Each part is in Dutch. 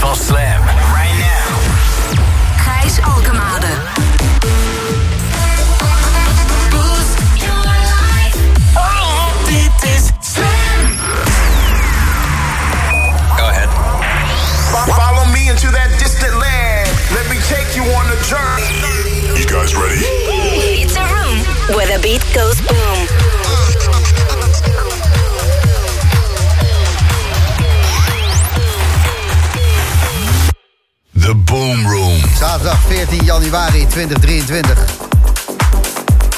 van Slam. Januari 2023.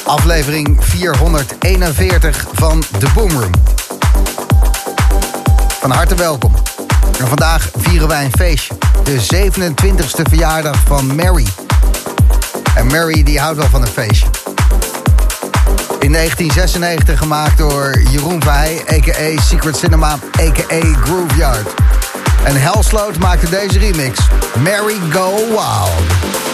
Aflevering 441 van The Boom Room. Van harte welkom. Vandaag vieren wij een feestje. De 27e verjaardag van Mary. En Mary die houdt wel van een feestje. In 1996 gemaakt door Jeroen Verheij, a.k.a. Secret Cinema, a.k.a. Grooveyard. En Helsloot maakte deze remix. Mary Go Wild.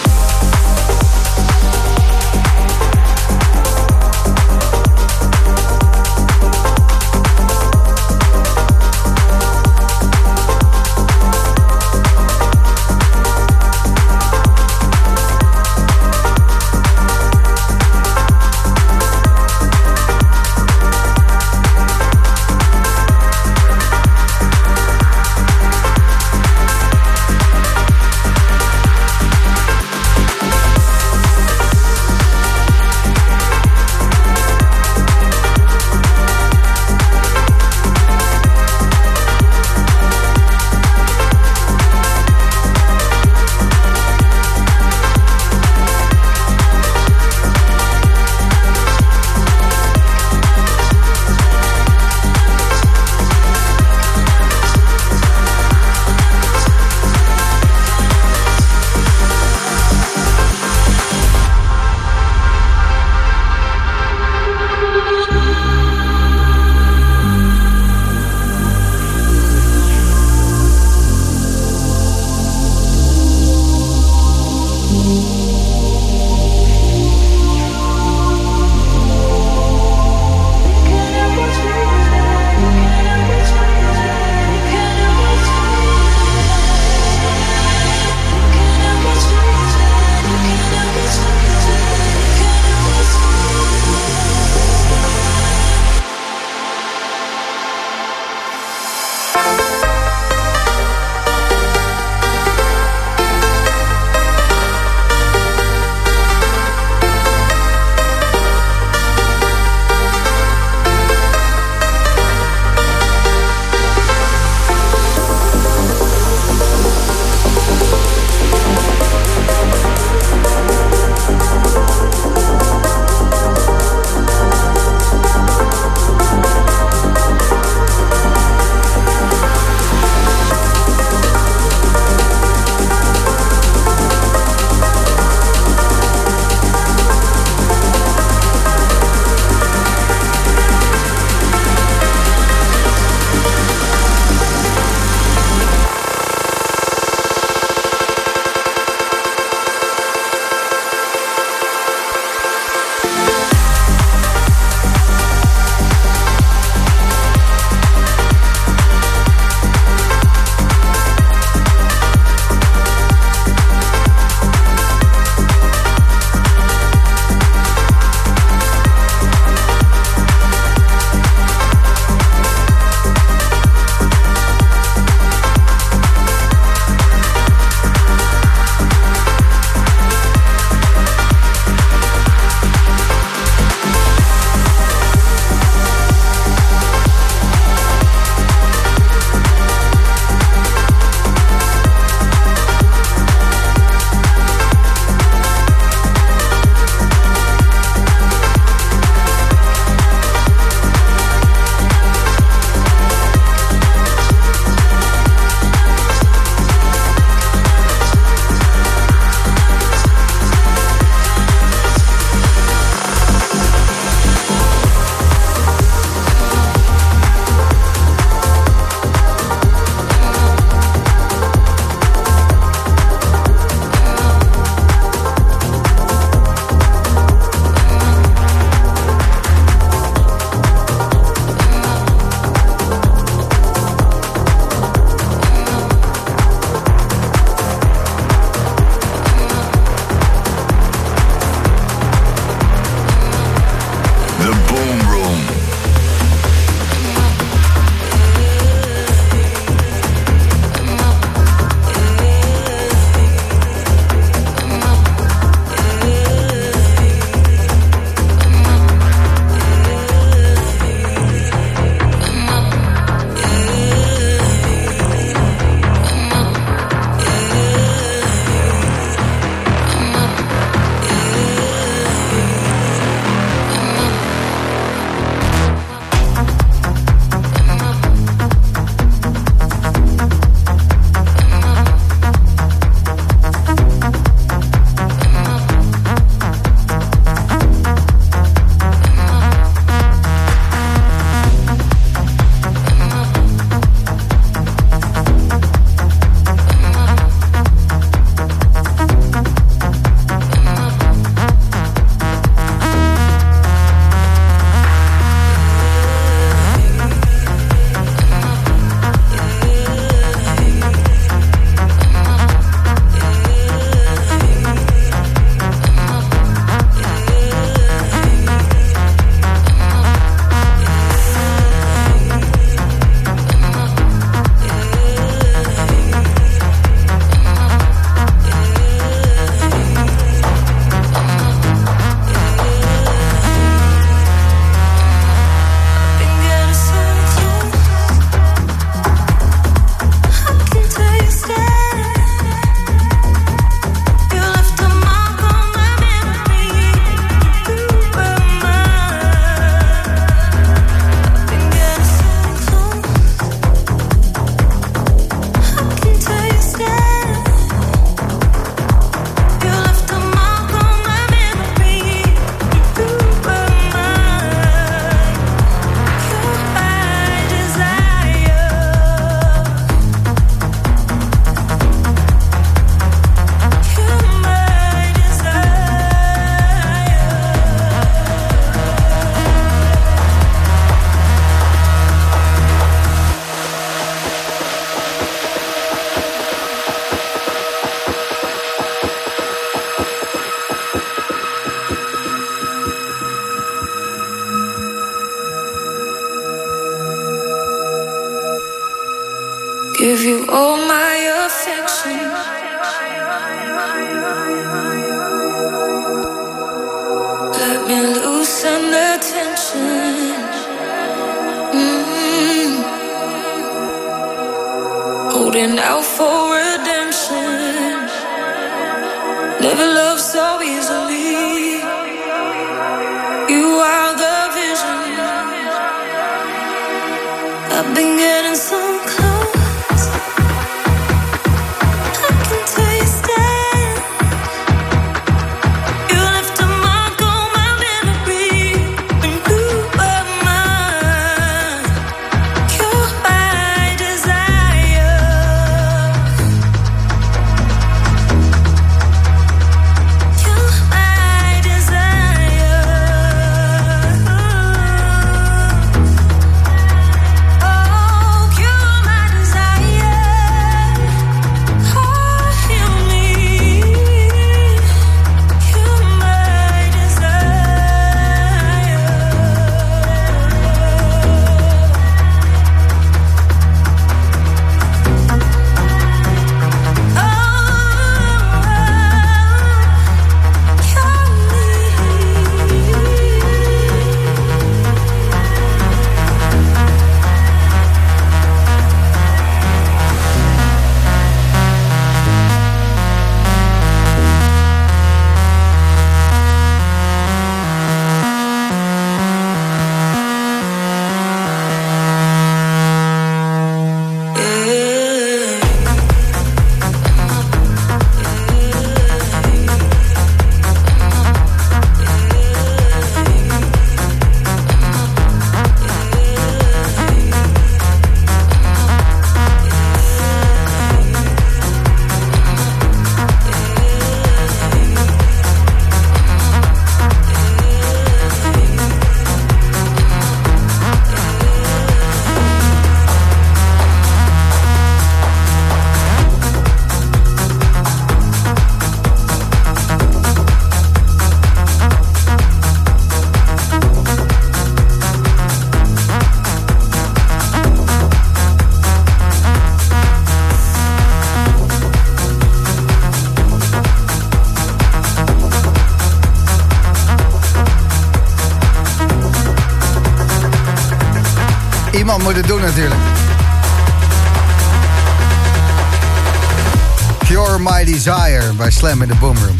Desire bij Slam in the Boom Room.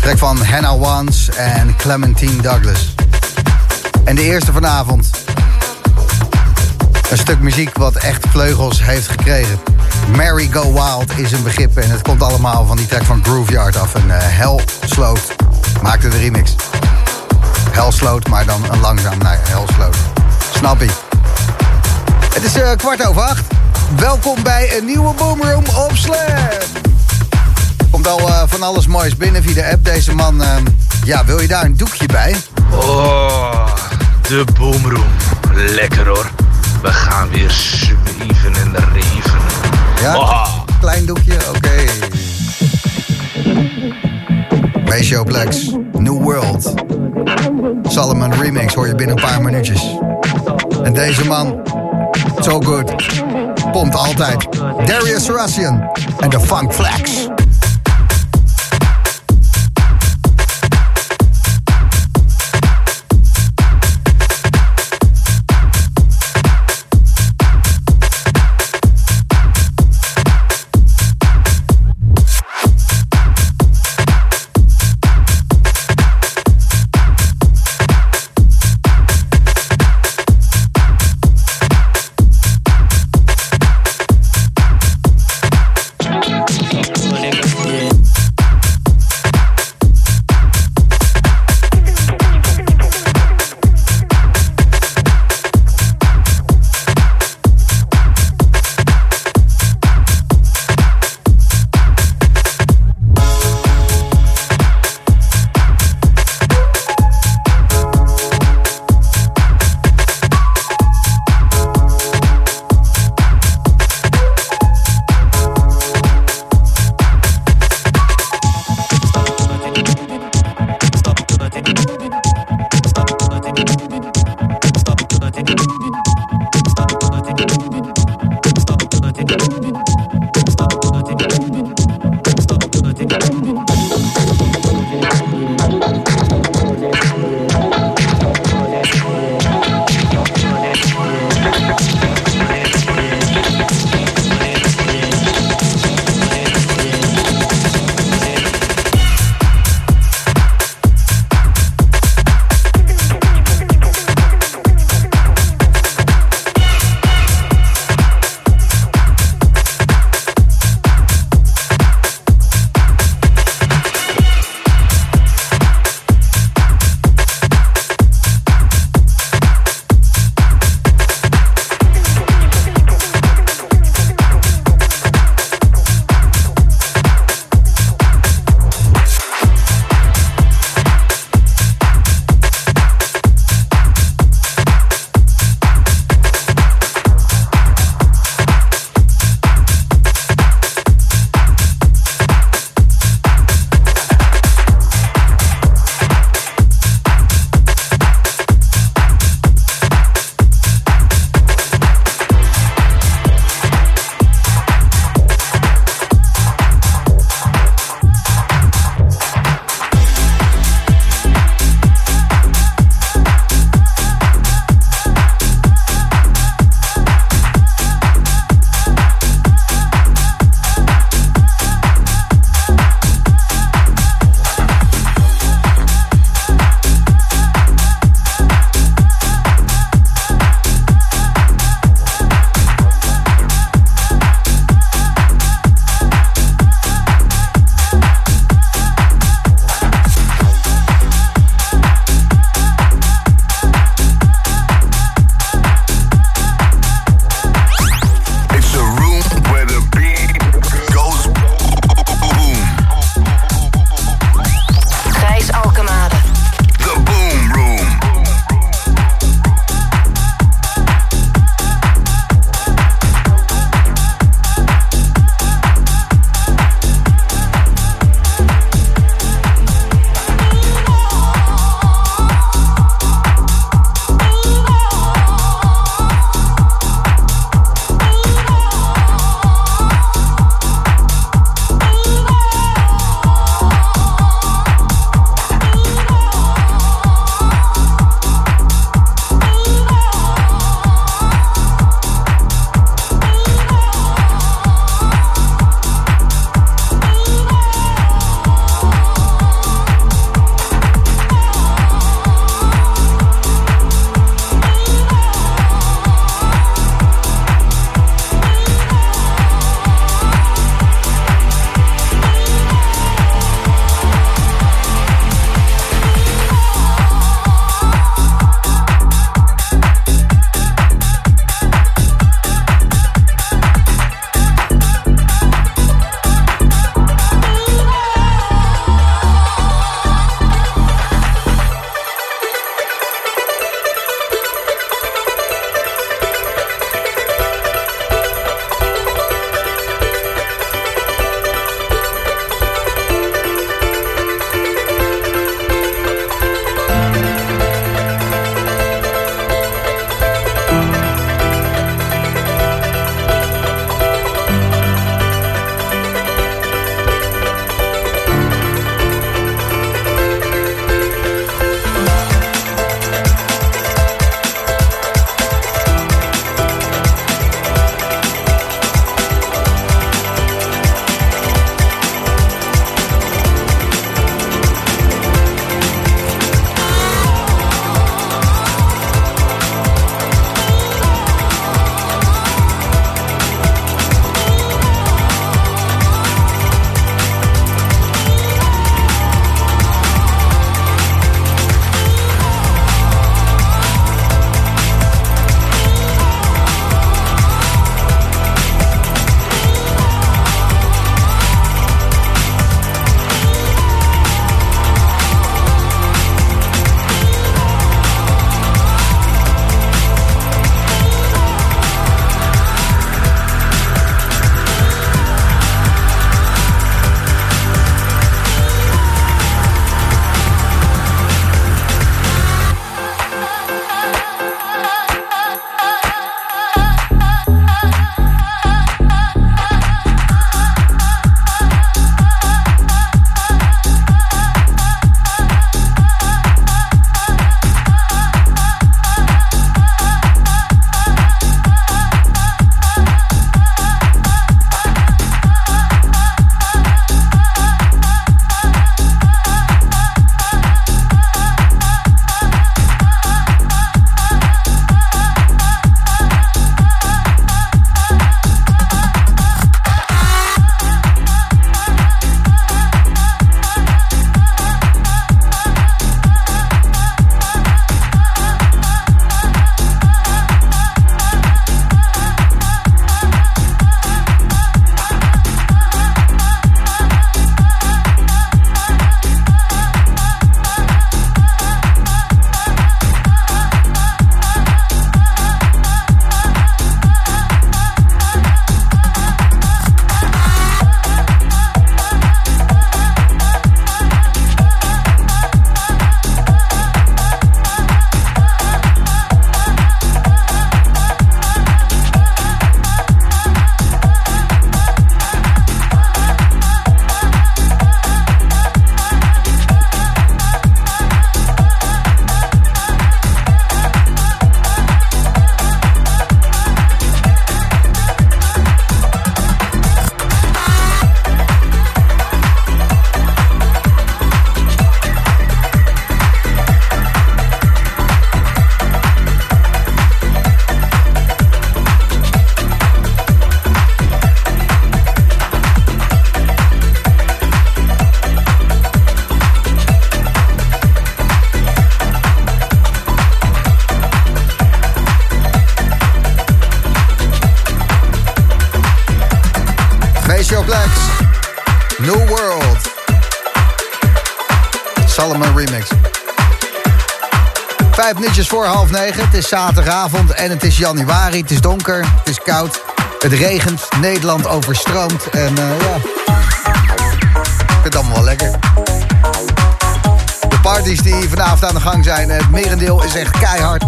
Trek van Hannah Wans en Clementine Douglas. En de eerste vanavond. Een stuk muziek wat echt vleugels heeft gekregen. Mary Go Wild is een begrip en het komt allemaal van die track van Grooveyard af. En uh, Hell Sloot maakte de remix. Hell Sloot, maar dan een langzaam. Nee, Hell Sloot. Snap? Het is eh, kwart over acht. Welkom bij een nieuwe Boomroom op Slam. Komt al eh, van alles moois binnen via de app. Deze man, eh, ja, wil je daar een doekje bij? Oh, de boomroom. Lekker hoor. We gaan weer zweven en reven. Ja? Oh. Klein doekje, oké. Ratio Plex, New World. Solomon Remix hoor je binnen een paar minuutjes. En deze man, so good. Pompt altijd. Darius Russian en de Funk Flex. New World. Salomon Remix. Vijf minuutjes voor half negen. Het is zaterdagavond en het is januari. Het is donker, het is koud. Het regent, Nederland overstroomt. En eh, ja, ik vind het allemaal wel lekker. De parties die vanavond aan de gang zijn, het merendeel is echt keihard.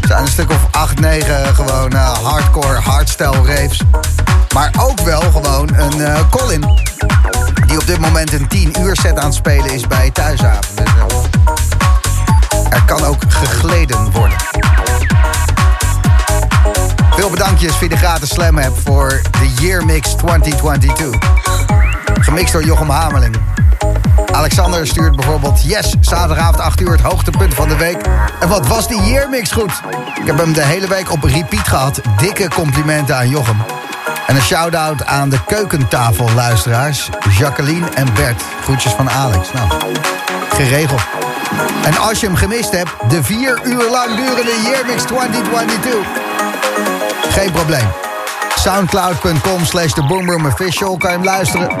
Er zijn een stuk of acht, negen gewoon eh, hardcore, hardstyle raves. Maar ook wel gewoon een eh, Colin. Die op dit moment een 10 uur set aan het spelen is bij Thuisavond. Dus, eh, er kan ook gegleden worden. Veel bedankjes via de gratis Slam app voor de Year Mix 2022. Gemixt door Jochem Hamerling. Alexander stuurt bijvoorbeeld... Yes, zaterdagavond 8 uur het hoogtepunt van de week. En wat was die Year Mix goed. Ik heb hem de hele week op repeat gehad. Dikke complimenten aan Jochem. En een shout-out aan de keukentafelluisteraars... Jacqueline en Bert. Groetjes van Alex. Nou, geregeld. En als je hem gemist hebt... de vier uur lang durende Year Mix 2022... Geen probleem. Soundcloud.com slash The Boomroom Official kan je hem luisteren.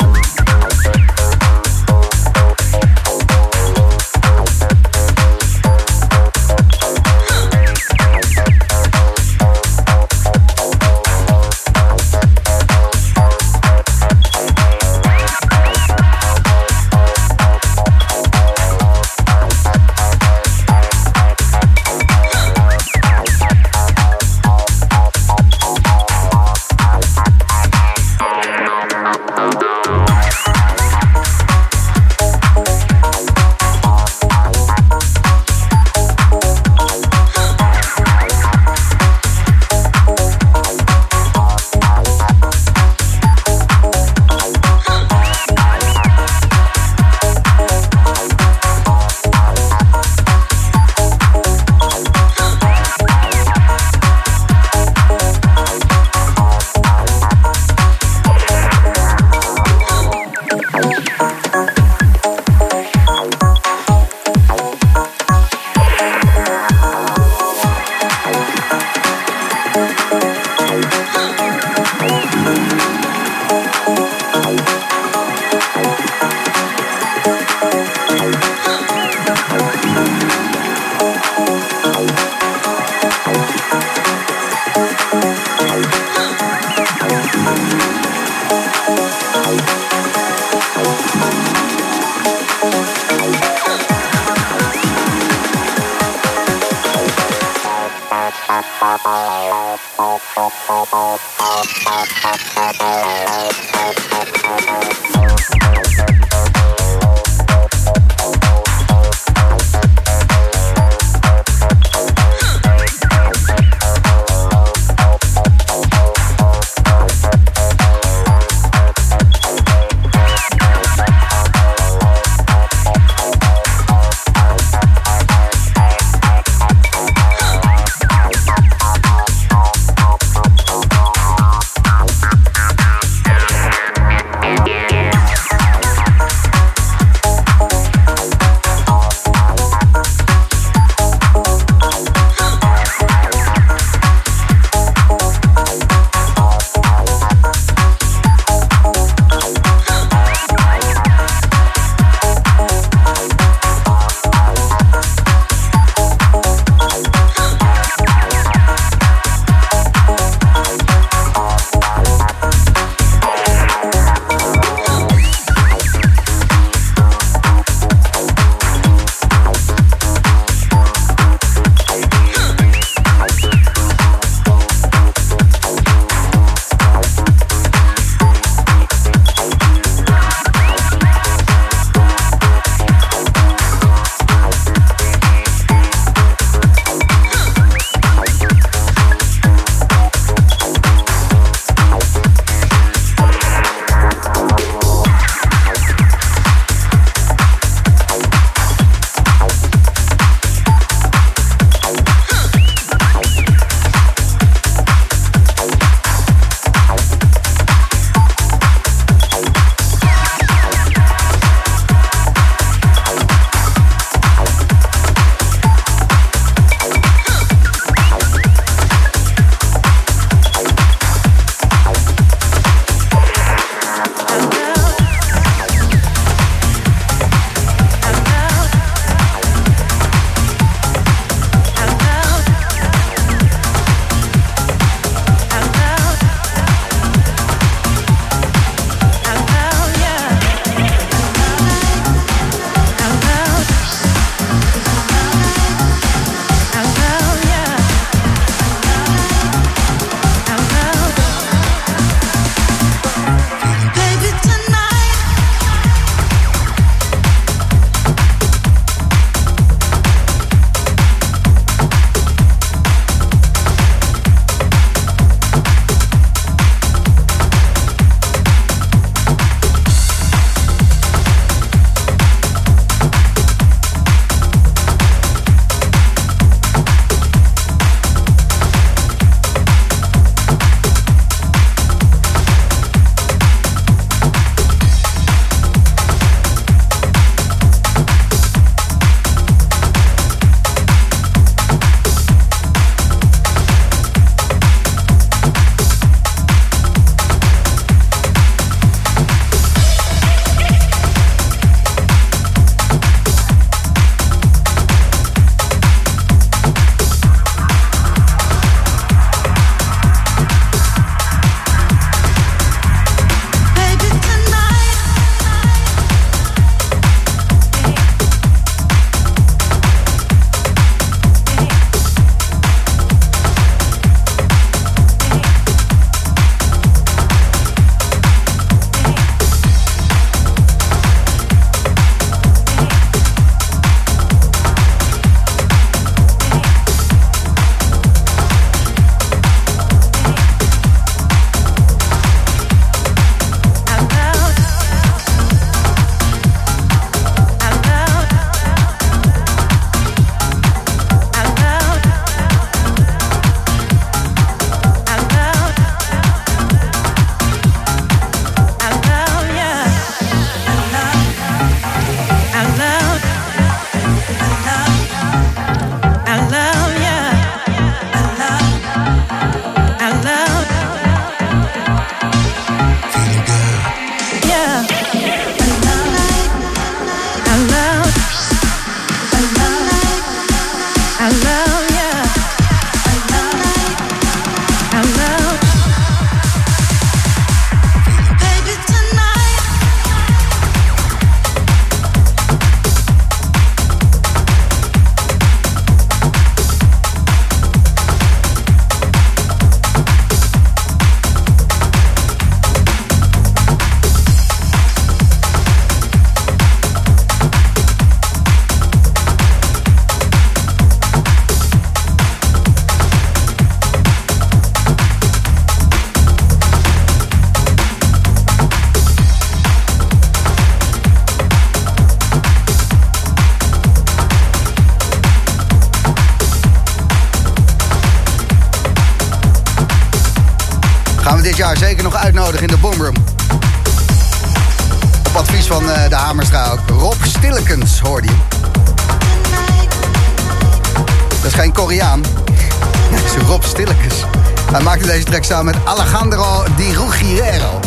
Samen met Alejandro Di Ruggiero.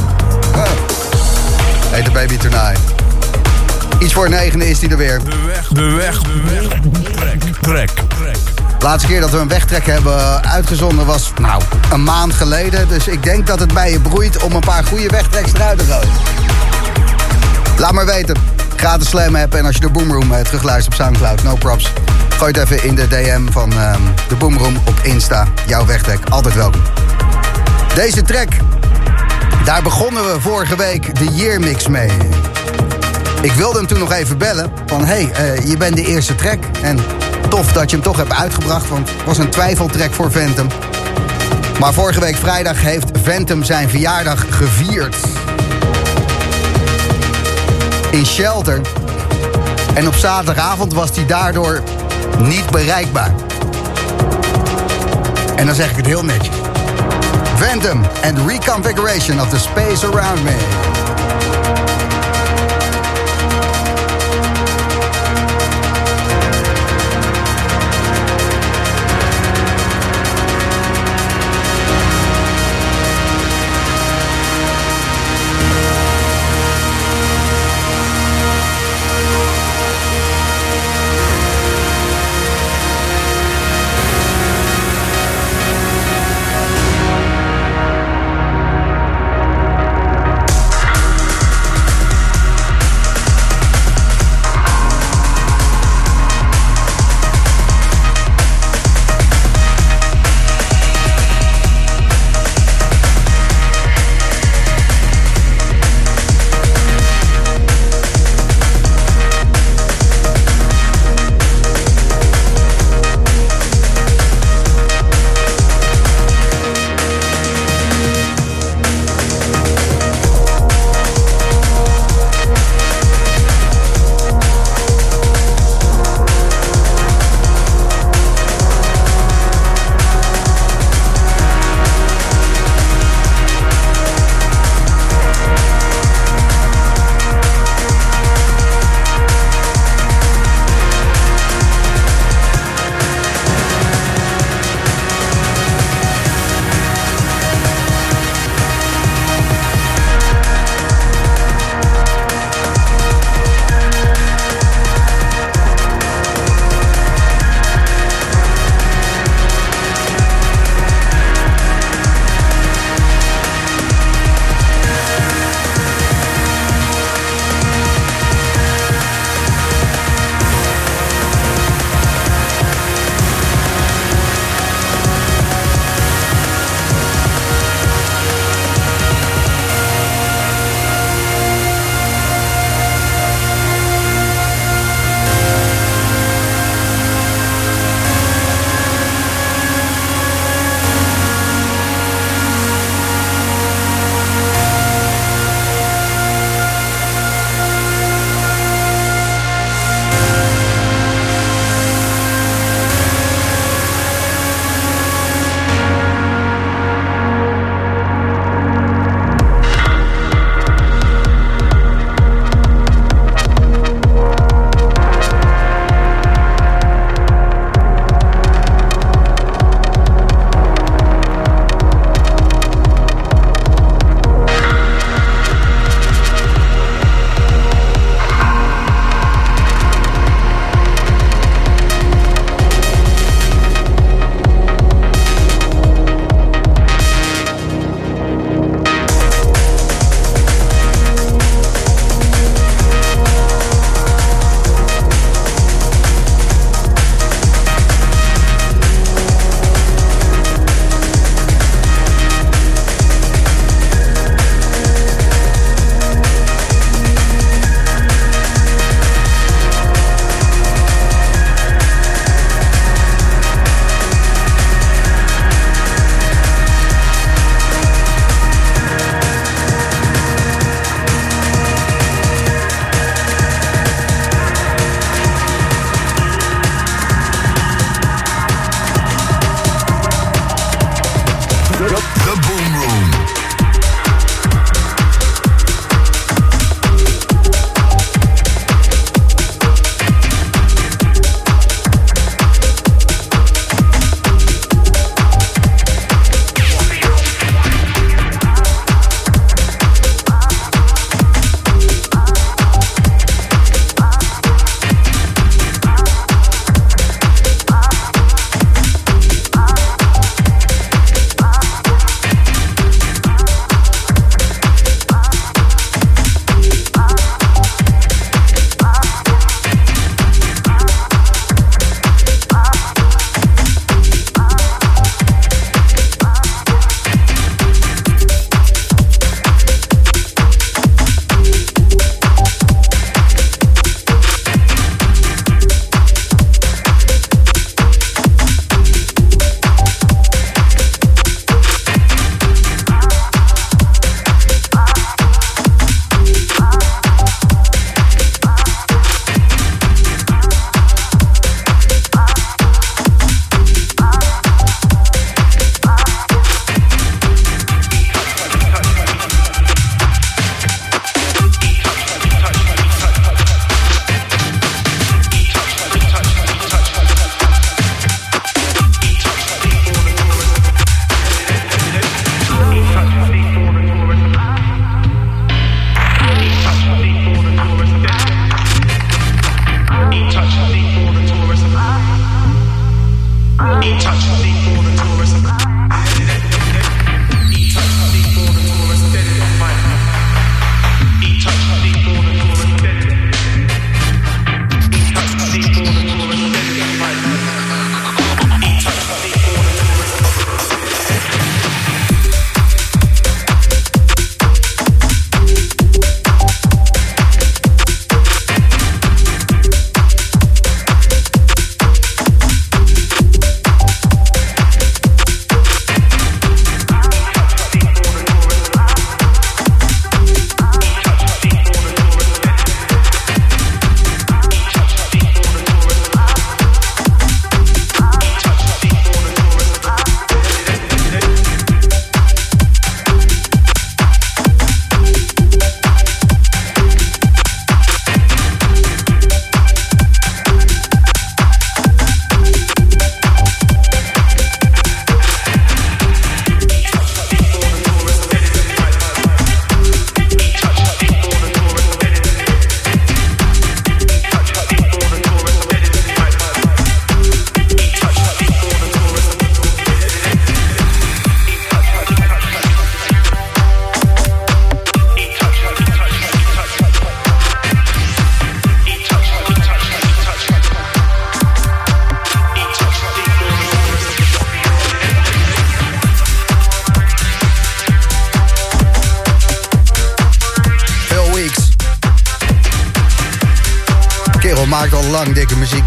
Oh. Heet de Baby Tonight. Iets voor negende is hij er weer. De weg, de weg, de weg. Trek, trek, trek. Laatste keer dat we een wegtrek hebben uitgezonden was, nou, een maand geleden. Dus ik denk dat het bij je broeit om een paar goede wegtreks eruit te gooien. Laat maar weten. Gratis Slam app en als je de Boomroom eh, terugluistert op Soundcloud, no props. Gooi het even in de DM van ehm, de Boomroom op Insta. Jouw wegtrek, altijd welkom. Deze track, daar begonnen we vorige week de Year Mix mee. Ik wilde hem toen nog even bellen. Van, hé, hey, eh, je bent de eerste track. En tof dat je hem toch hebt uitgebracht. Want het was een twijfeltrack voor Phantom. Maar vorige week vrijdag heeft Phantom zijn verjaardag gevierd. In Shelter. En op zaterdagavond was hij daardoor niet bereikbaar. En dan zeg ik het heel netjes. Phantom and Reconfiguration of the Space Around Me.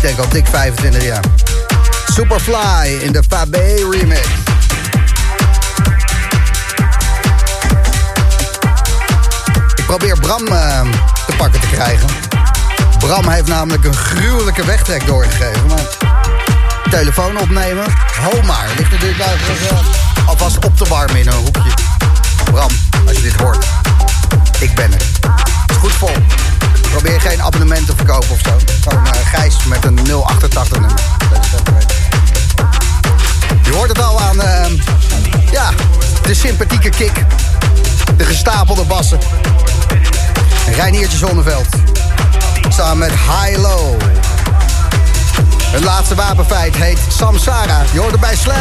Denk al dik 25 jaar. Superfly in de Fabé remix. Ik probeer Bram eh, te pakken te krijgen. Bram heeft namelijk een gruwelijke wegtrek doorgegeven. Maar telefoon opnemen, ho maar. Ligt natuurlijk uh, alvast op te warmen in een hoekje. Bram, als je dit hoort. Ik ben er. Is goed vol. Probeer geen abonnement te verkopen of zo. Gewoon uh, Gijs met een 088 nummer. Je hoort het al aan uh, ja, de sympathieke kick. De gestapelde bassen. Reiniertje Zonneveld. Samen met High Low. Het laatste wapenfeit heet Samsara. Je hoort er bij Slam.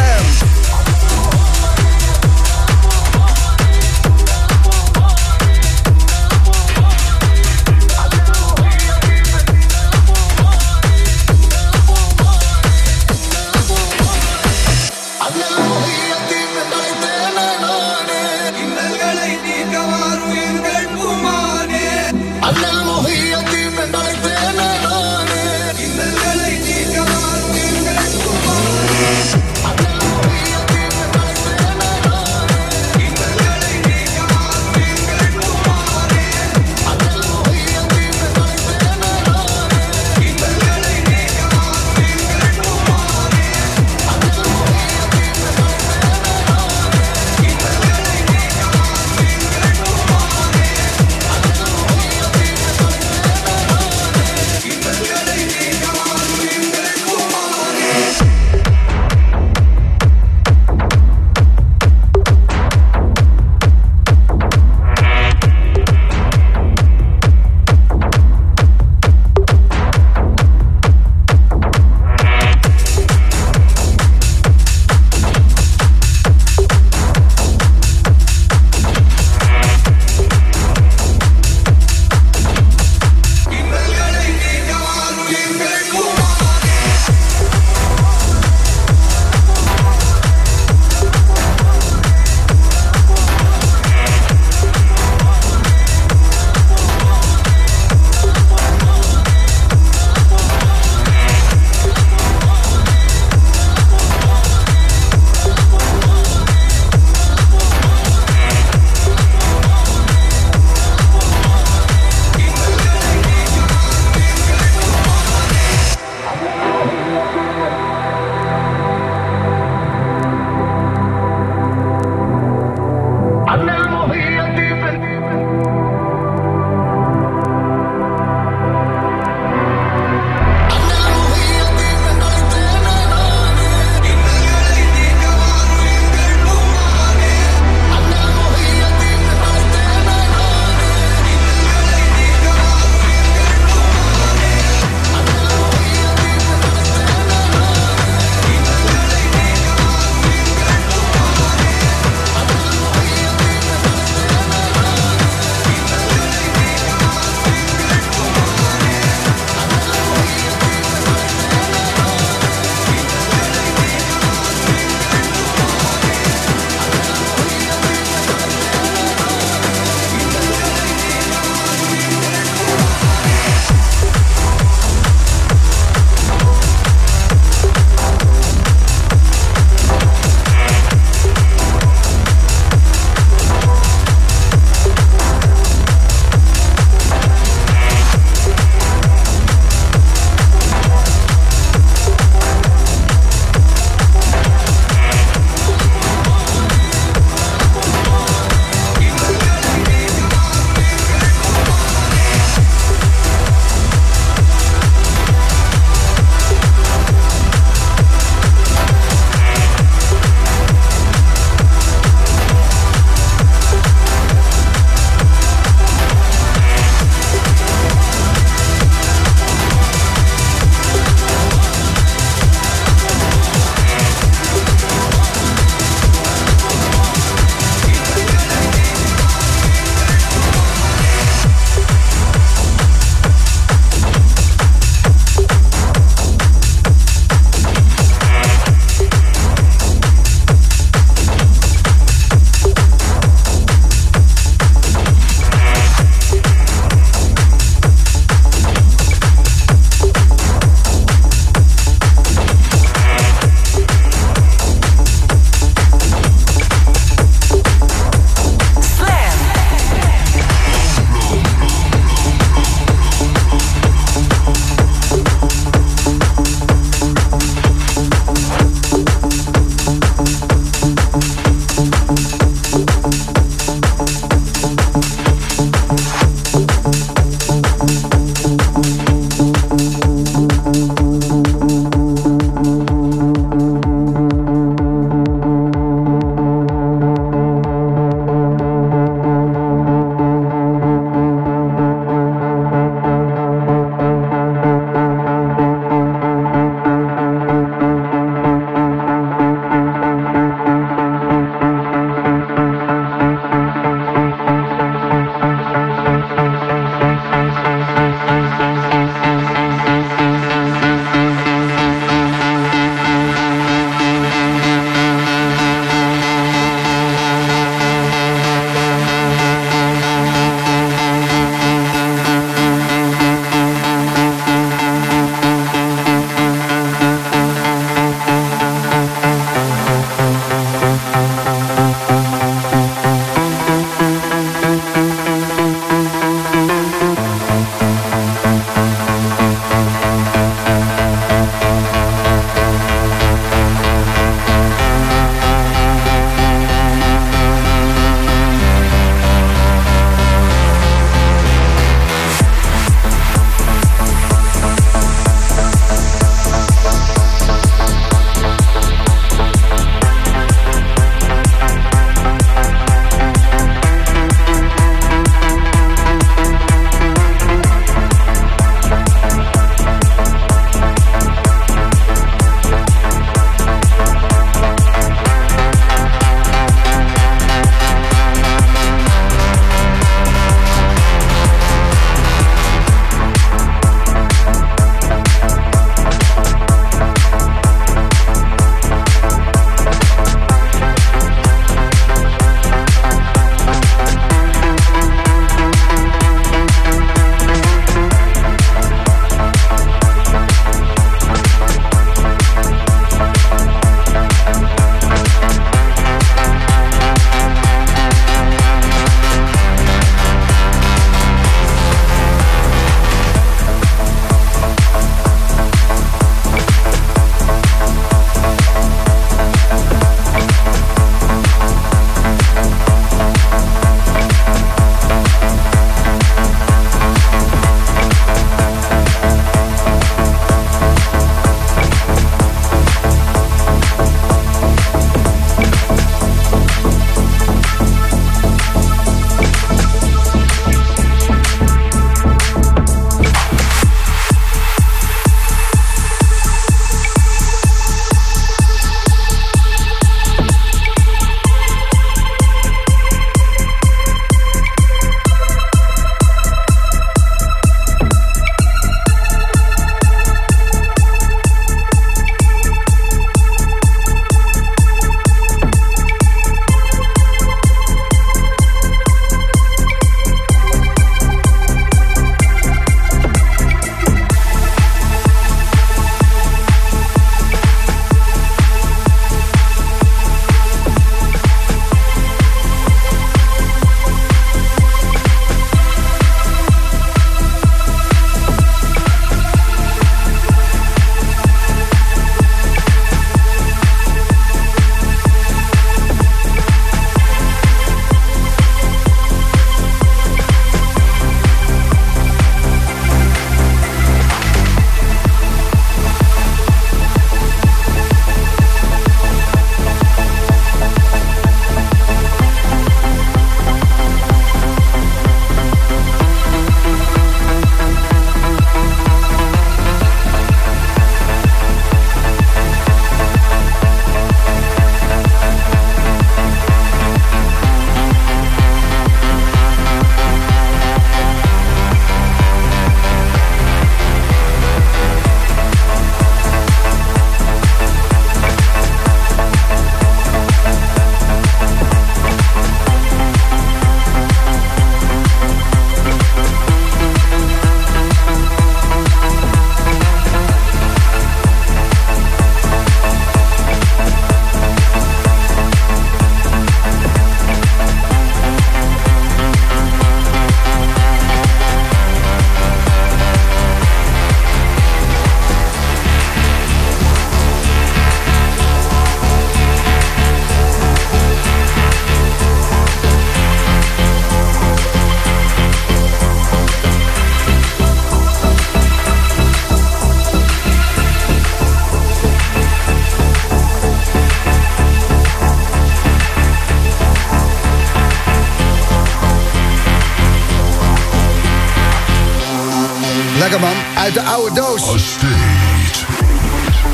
Uit de oude doos. A state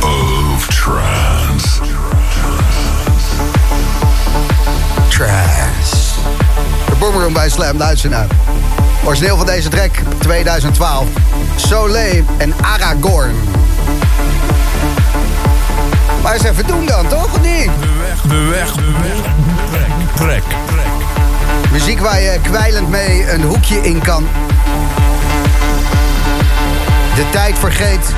of trance. Trash. De Boomroom bij Slam, luister naar. Origineel van deze track, 2012. Soleil en Aragorn. Maar eens even doen dan, toch? Of niet? De weg, de weg. Trek, trek. Muziek waar je kwijlend mee een hoekje in kan. De tijd vergeet.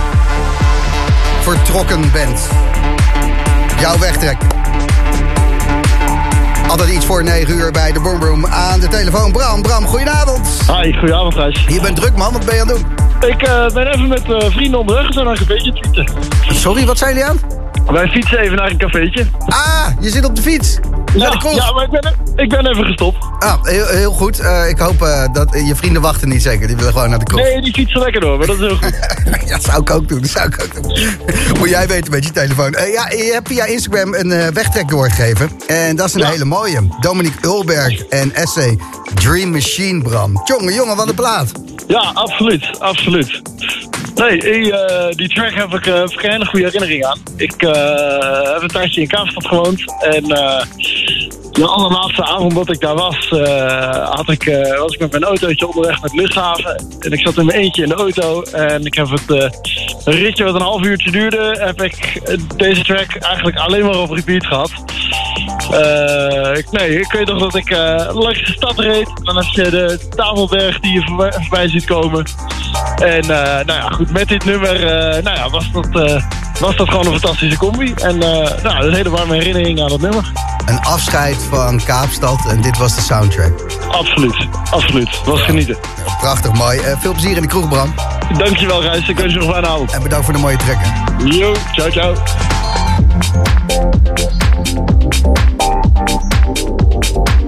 Vertrokken bent. Jouw wegtrek. Altijd iets voor 9 uur bij de Boom Room. Aan de telefoon Bram. Bram, goedenavond. Hi, goedenavond Gijs. Je bent druk man, wat ben je aan het doen? Ik eh, ben even met eh, vrienden onderweg, we zijn naar een cafeetje fietsen. Sorry, wat zijn jullie aan? Wij fietsen even naar een cafeetje. Ah, je zit op de fiets. Ja, ja, maar ik ben, ik ben even gestopt. Ah, heel, heel goed. Eh, ik hoop eh, dat je vrienden wachten niet zeker. Die willen gewoon naar de kroeg. Nee, die fietsen lekker door, maar dat is heel goed. Ja, dat zou ik ook doen. Dat zou ik ook doen. Moet jij weten met je telefoon. Eh, ja, je hebt via Instagram een wegtrek doorgegeven. En dat is een Ja. hele mooie. Dominique Ulberg en Essay Dream Machine, Bram. Jongen, jongen, wat een plaat. Ja, absoluut, absoluut. Nee, die, die track heb ik, heb ik een hele goede herinnering aan. Ik heb een tijdje in Kaapstad gewoond. En eh, de allerlaatste avond dat ik daar was, eh, had ik, eh, was ik met mijn autootje onderweg met luchthaven. En ik zat in mijn eentje in de auto. En ik heb het een ritje wat een half uurtje duurde, heb ik deze track eigenlijk alleen maar op repeat gehad. Eh, ik, nee, ik weet nog dat ik langs de stad reed. Dan heb je de Tafelberg die je voorbij, ziet komen. En nou ja, goed, met dit nummer nou ja, was, dat, was dat gewoon een fantastische combi. En nou, een hele warme herinnering aan dat nummer. Een afscheid van Kaapstad en dit was de soundtrack. Absoluut, absoluut. Was genieten. Prachtig mooi. Eh, veel plezier in de kroeg, Bram. Dankjewel, Gijs. Ik wens je nog een fijne avond. En bedankt voor de mooie trekken. Yo, ciao, ciao. Thank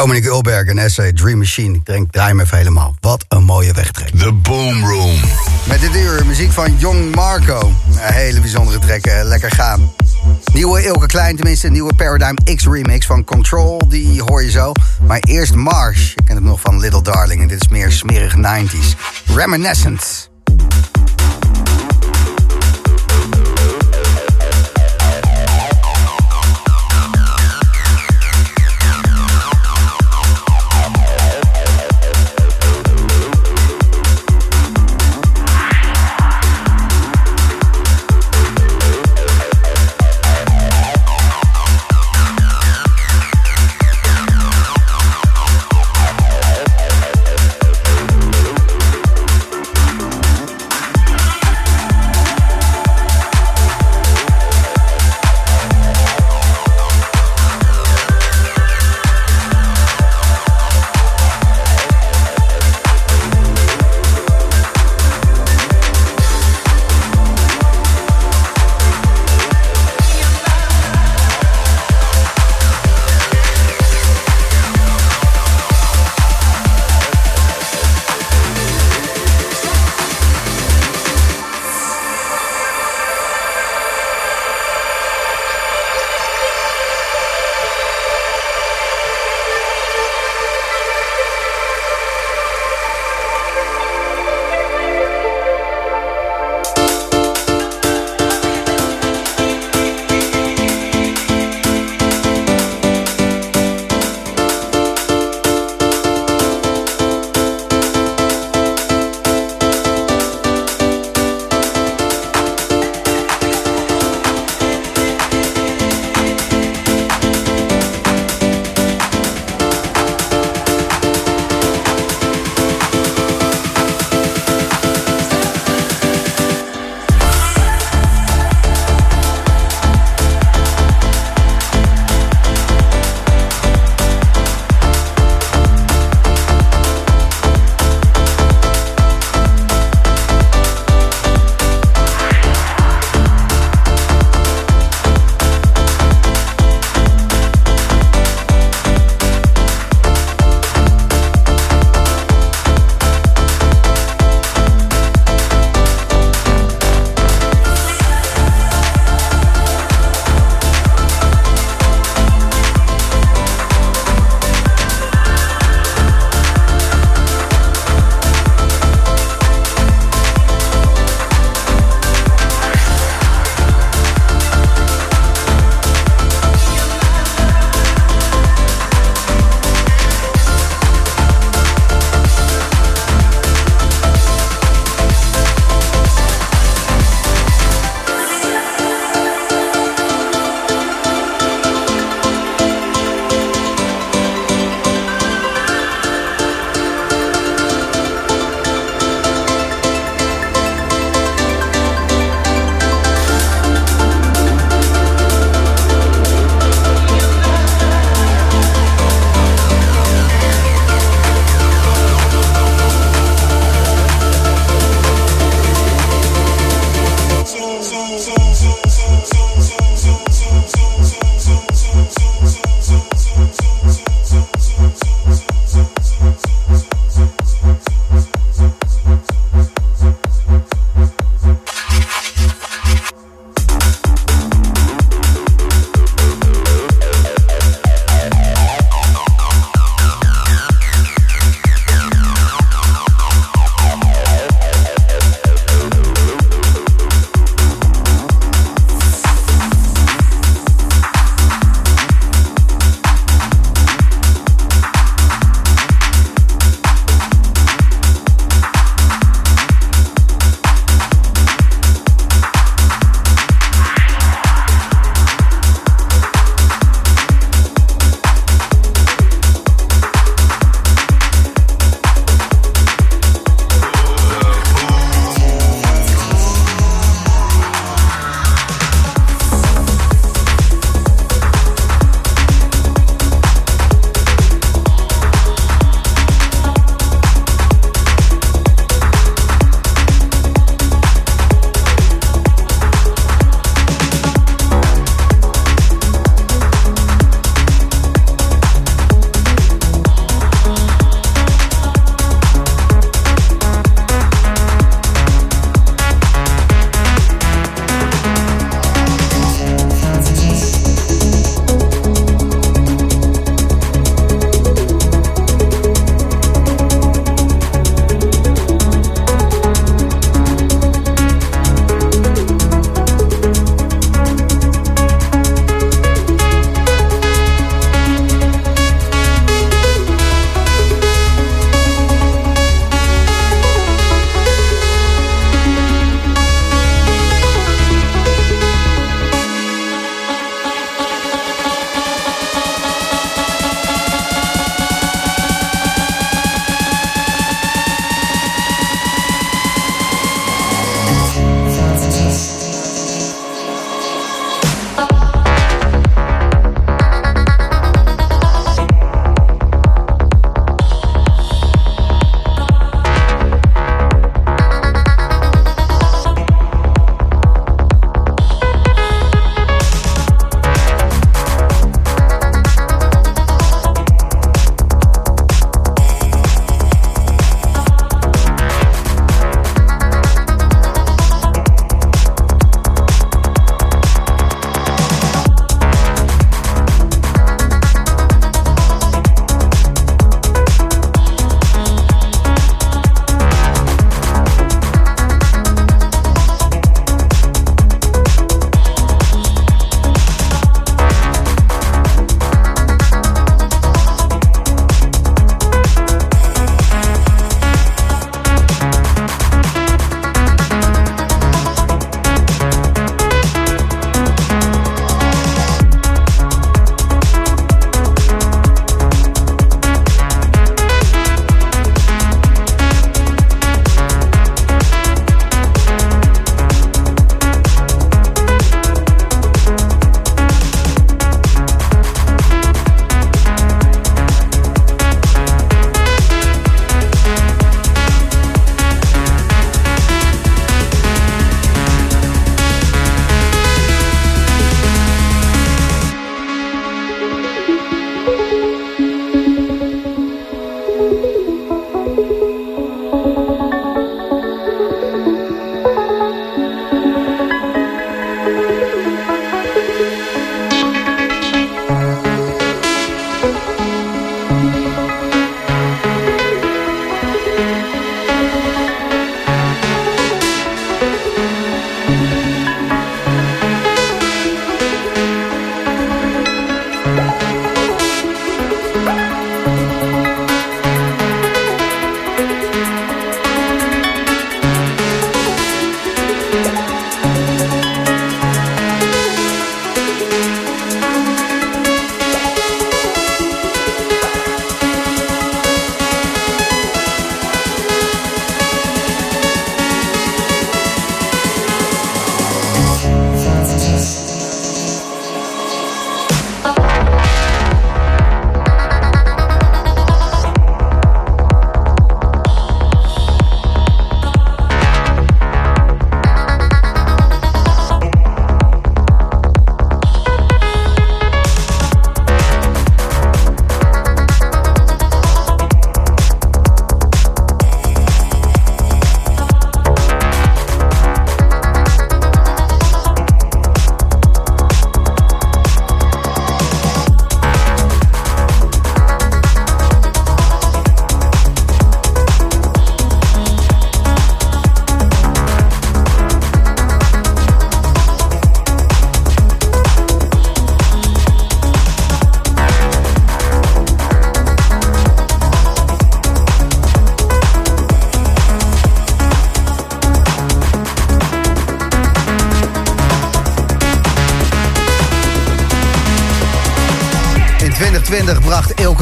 Dominic Ulberg en Essay Dream Machine. Ik denk, draai hem even helemaal. Wat een mooie wegtrek. The Boom Room. Met dit uur muziek van Young Marco. Een hele bijzondere track, eh, lekker gaan. Nieuwe Ilke Klein, tenminste een nieuwe Paradigm X remix van Control. Die hoor je zo. Maar eerst Marsh. Je kent hem nog van Little Darling. En dit is meer smerig 90s. Reminiscent.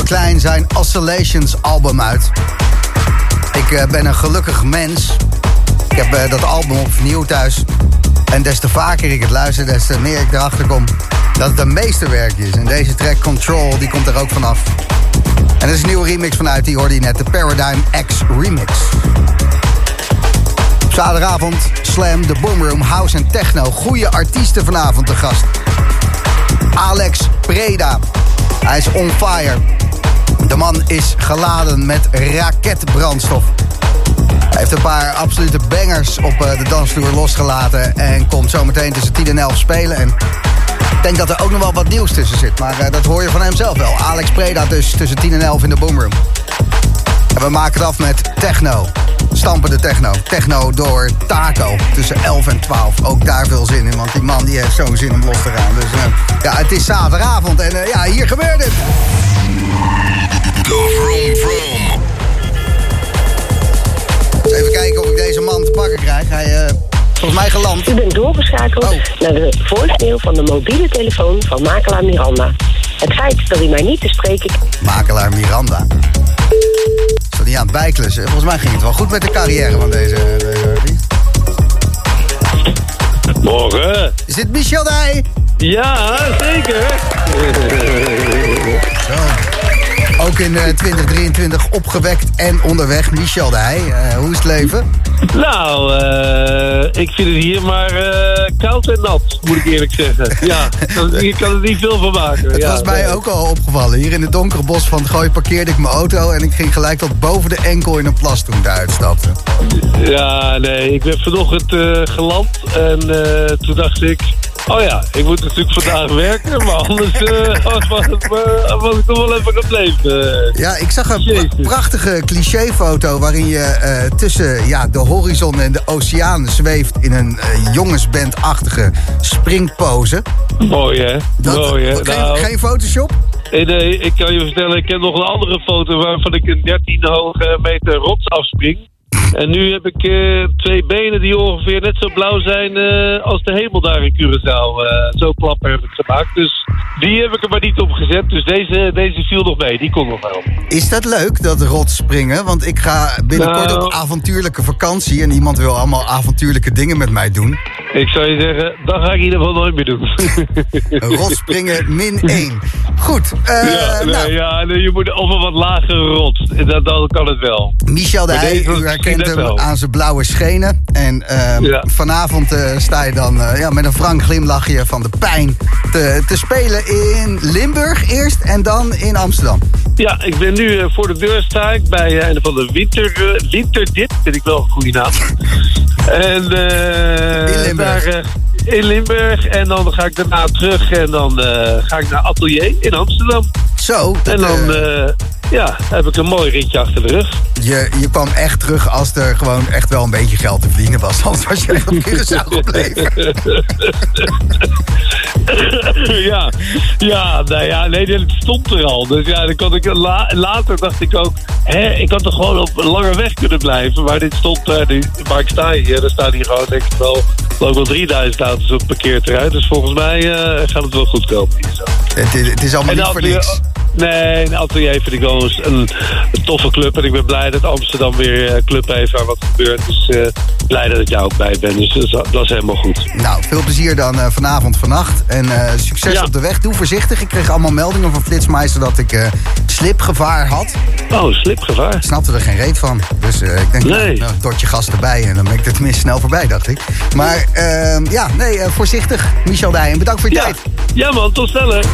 Klein zijn Oscillations album uit. Ik eh, ben een gelukkig mens. Ik heb eh, dat album op vernieuw thuis. En des te vaker ik het luister, des te meer ik erachter kom dat het een meesterwerk is. En deze track Control, die komt er ook vanaf. En er is een nieuwe remix vanuit, die hoorde je net, de Paradigm X Remix. Zaterdagavond Slam, de Boomroom, House en Techno. Goede artiesten vanavond te gast. Alex Preda. Hij is on fire. De man is geladen met raketbrandstof. Hij heeft een paar absolute bangers op eh, de dansvloer losgelaten. En komt zometeen tussen 10 en 11 spelen. En ik denk dat er ook nog wel wat nieuws tussen zit. Maar eh, dat hoor je van hem zelf wel. Alex Preda dus tussen 10 en 11 in de Boomroom. En we maken het af met techno. Stampende techno. Techno door Taco. Tussen 11 en 12. Ook daar veel zin in. Want die man die heeft zo'n zin om los te gaan. Dus eh, ja, het is zaterdagavond. En ja, hier gebeurt het. De Vroom Vroom. Eens even kijken of ik deze man te pakken krijg. Hij eh volgens mij geland. U bent doorgeschakeld Oh. naar de voicemail van de mobiele telefoon van makelaar Miranda. Het feit dat u mij niet te spreken Makelaar Miranda. Is dat niet aan het bijklussen? Volgens mij ging het wel goed met de carrière van deze, deze artiest. Morgen. Is dit Michel Dij? Ja, zeker. Zo. Ook in eh, 2023 opgewekt en onderweg. Michel Dij, Eh, hoe is het leven? Nou, eh, ik vind het hier maar eh, koud en nat, moet ik eerlijk zeggen. Ja, ik kan er niet veel van maken. Het ja, was mij nee. ook al opgevallen. Hier in het donkere bos van Gooi parkeerde ik mijn auto... en ik ging gelijk tot boven de enkel in een plas toen ik daaruit stapte. Ja, nee, ik ben vanochtend eh, geland en toen dacht ik... Oh ja, ik moet natuurlijk vandaag werken, maar anders was, was, ik toch wel even gebleven. Ja, ik zag een prachtige clichéfoto... waarin je tussen ja, de horizon en de oceaan zweeft... in een eh, jongensbandachtige springpose. Mooi hè, mooi hè. geen, Nou, geen Photoshop? eh, nee, ik kan je vertellen, ik heb nog een andere foto waarvan ik een 13 hoge meter rots afspring. En nu heb ik eh, twee benen die ongeveer net zo blauw zijn eh, als de hemel daar in Curaçao. Eh, zo klapper heb ik gemaakt. Dus die heb ik er maar niet op gezet. Dus deze, deze viel nog mee, die kon nog wel. Is dat leuk, dat rotsspringen? Want ik ga binnenkort Nou. op avontuurlijke vakantie... en iemand wil allemaal avontuurlijke dingen met mij doen. Ik zou je zeggen, dat ga ik in ieder geval nooit meer doen. Rotspringen min 1. Goed, ja, nou, ja je moet een wat lagere rot. Dan, dan kan het wel. Michel de Heij, u herkent hem aan zijn blauwe schenen. En eh, Ja. vanavond eh, sta je dan eh, ja, met een frank glimlachje van de pijn... Te, te spelen in Limburg eerst en dan in Amsterdam. Ja, ik ben nu eh, voor de deur sta ik bij een van de winter, winterdip. Vind ik wel een goede naam. en eh, In Limburg. Daar, in Limburg. En dan ga ik daarna terug en dan eh, ga ik naar Atelier in Amsterdam. Zo, dat, En dan eh, eh, ja, heb ik een mooi ritje achter de rug. je, je kwam echt terug als er gewoon echt wel een beetje geld te verdienen was. Anders was je echt op Curaçao gebleven. ja, ja, nou ja, nee, dat stond er al. Dus ja, dan kon ik, la- later dacht ik ook, hè, ik had toch gewoon op een lange weg kunnen blijven. Maar dit stond daar, die, waar ik sta hier, er staan hier gewoon denk ik wel, ik wel 3000 auto's op het parkeerterrein. Dus volgens mij eh, gaat het wel goed komen hier zo. het, is, het is allemaal niet voor niks. Nee, een atelier vind ik wel eens een, een toffe club. En ik ben blij dat Amsterdam weer een club heeft waar wat gebeurt. Dus eh, blij dat ik jou ook bij ben. Dus dat is, dat is helemaal goed. Nou, veel plezier dan eh, vanavond, vannacht. En eh, succes Ja. op de weg. Doe voorzichtig. Ik kreeg allemaal meldingen van Flitsmeister dat ik eh, slipgevaar had. Oh, slipgevaar. Ik snapte er geen reet van. Dus eh, ik denk, Nee. nou, een dotje gas erbij en dan ben ik er tenminste snel voorbij, dacht ik. Maar ehm, ja, nee, eh, voorzichtig, Michel Dijen. Bedankt voor je Ja. tijd. ja man, tot sneller.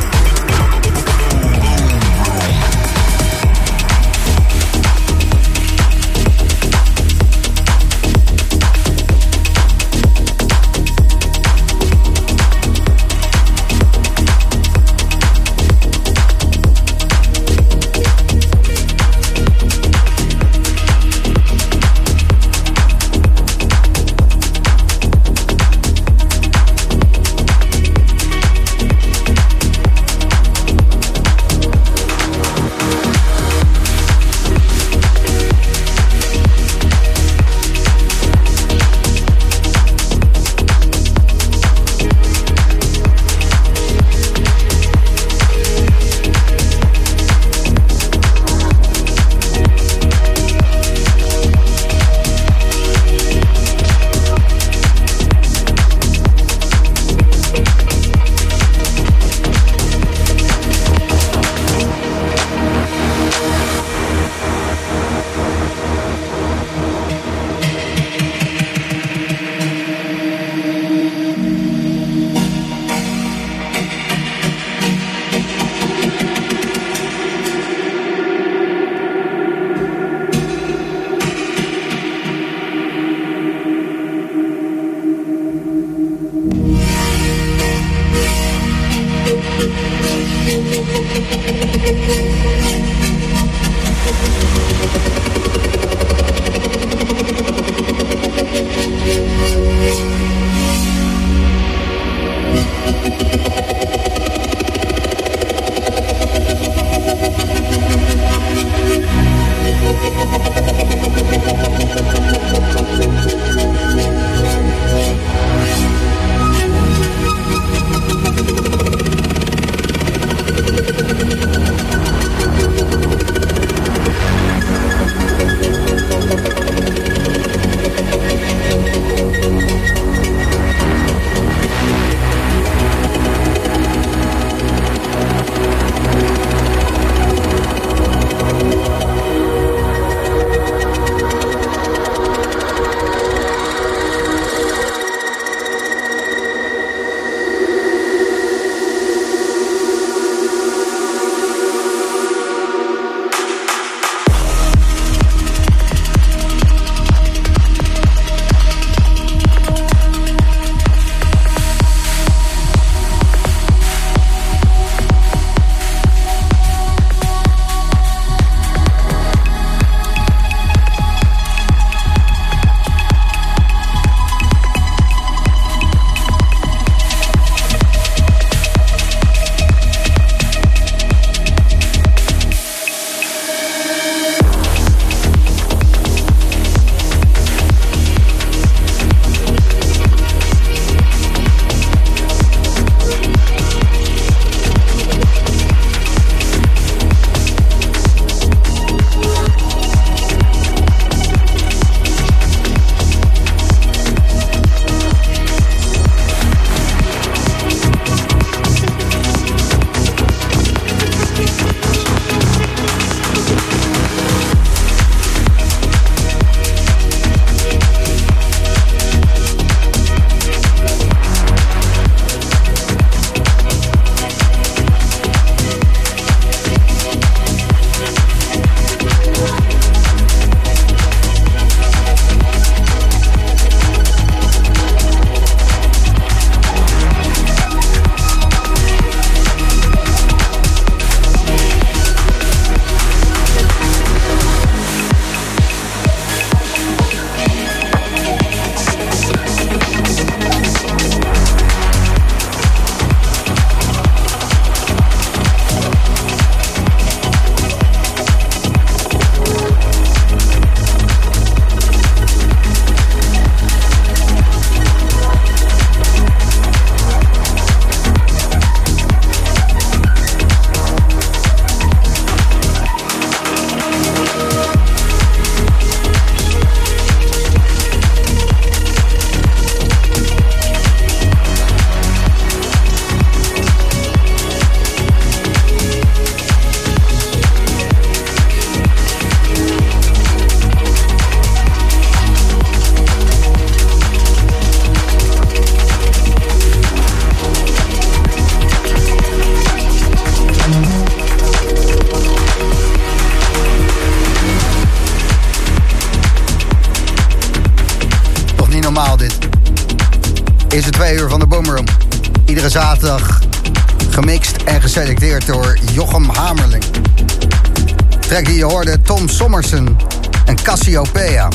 Tom Sommersen en Cassiopeia.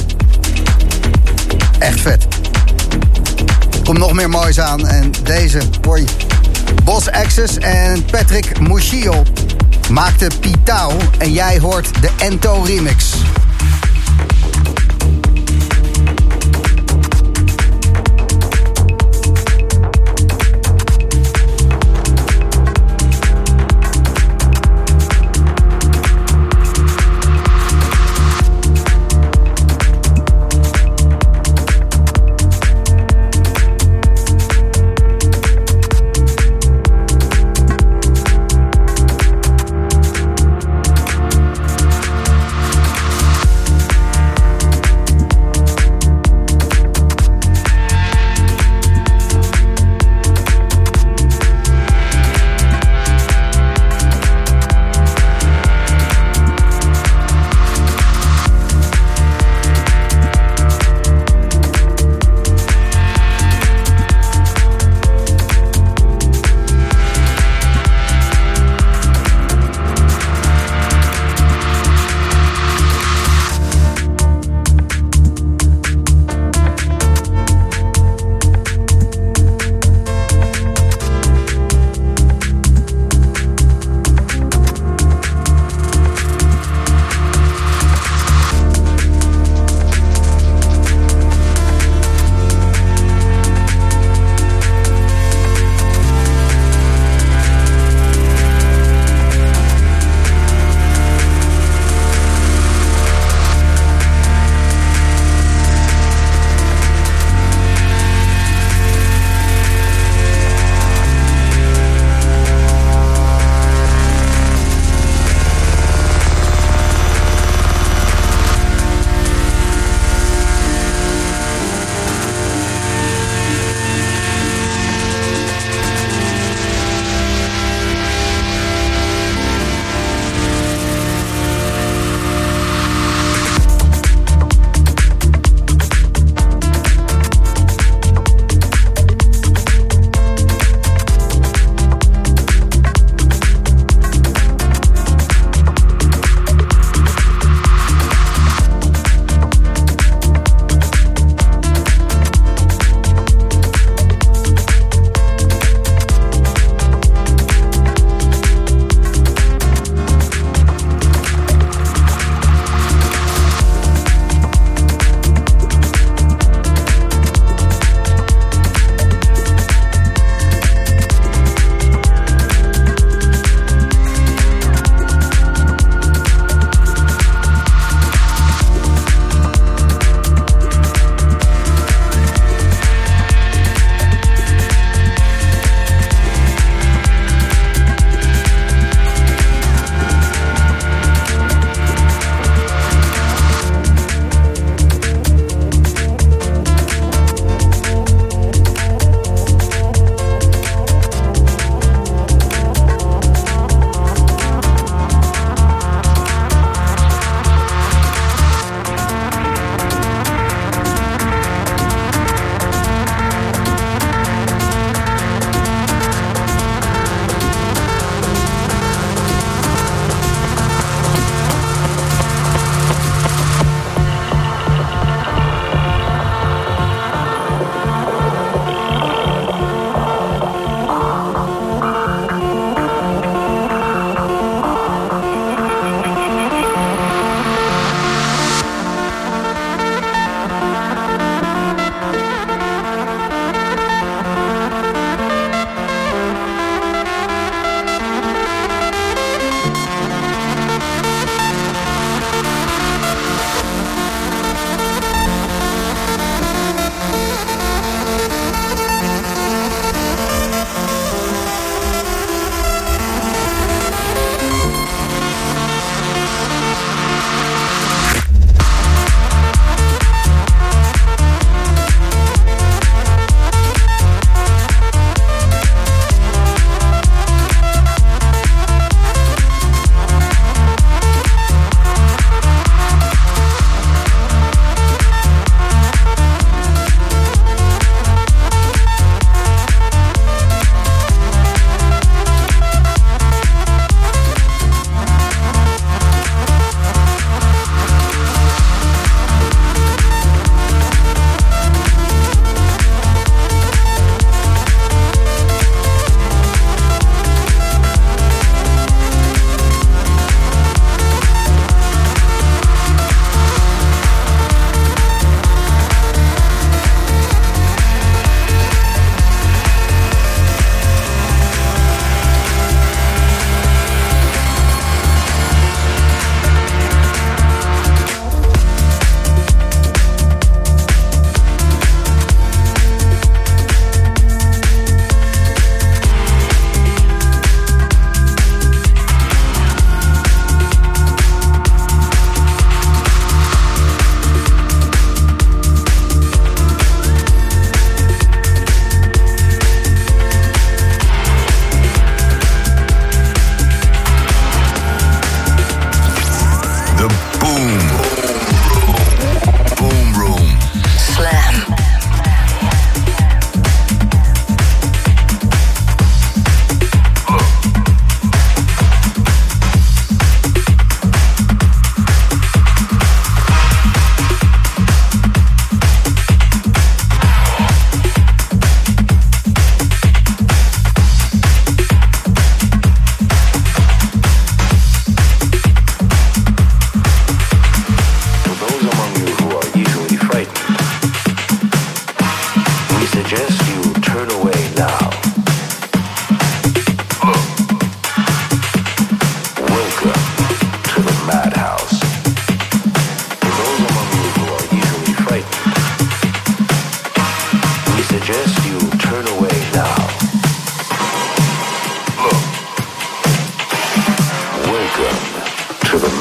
Echt vet. Komt nog meer moois aan en deze, hoi. Bos Access en Patrick Muschio maakte Pitao en jij hoort de Ento remix.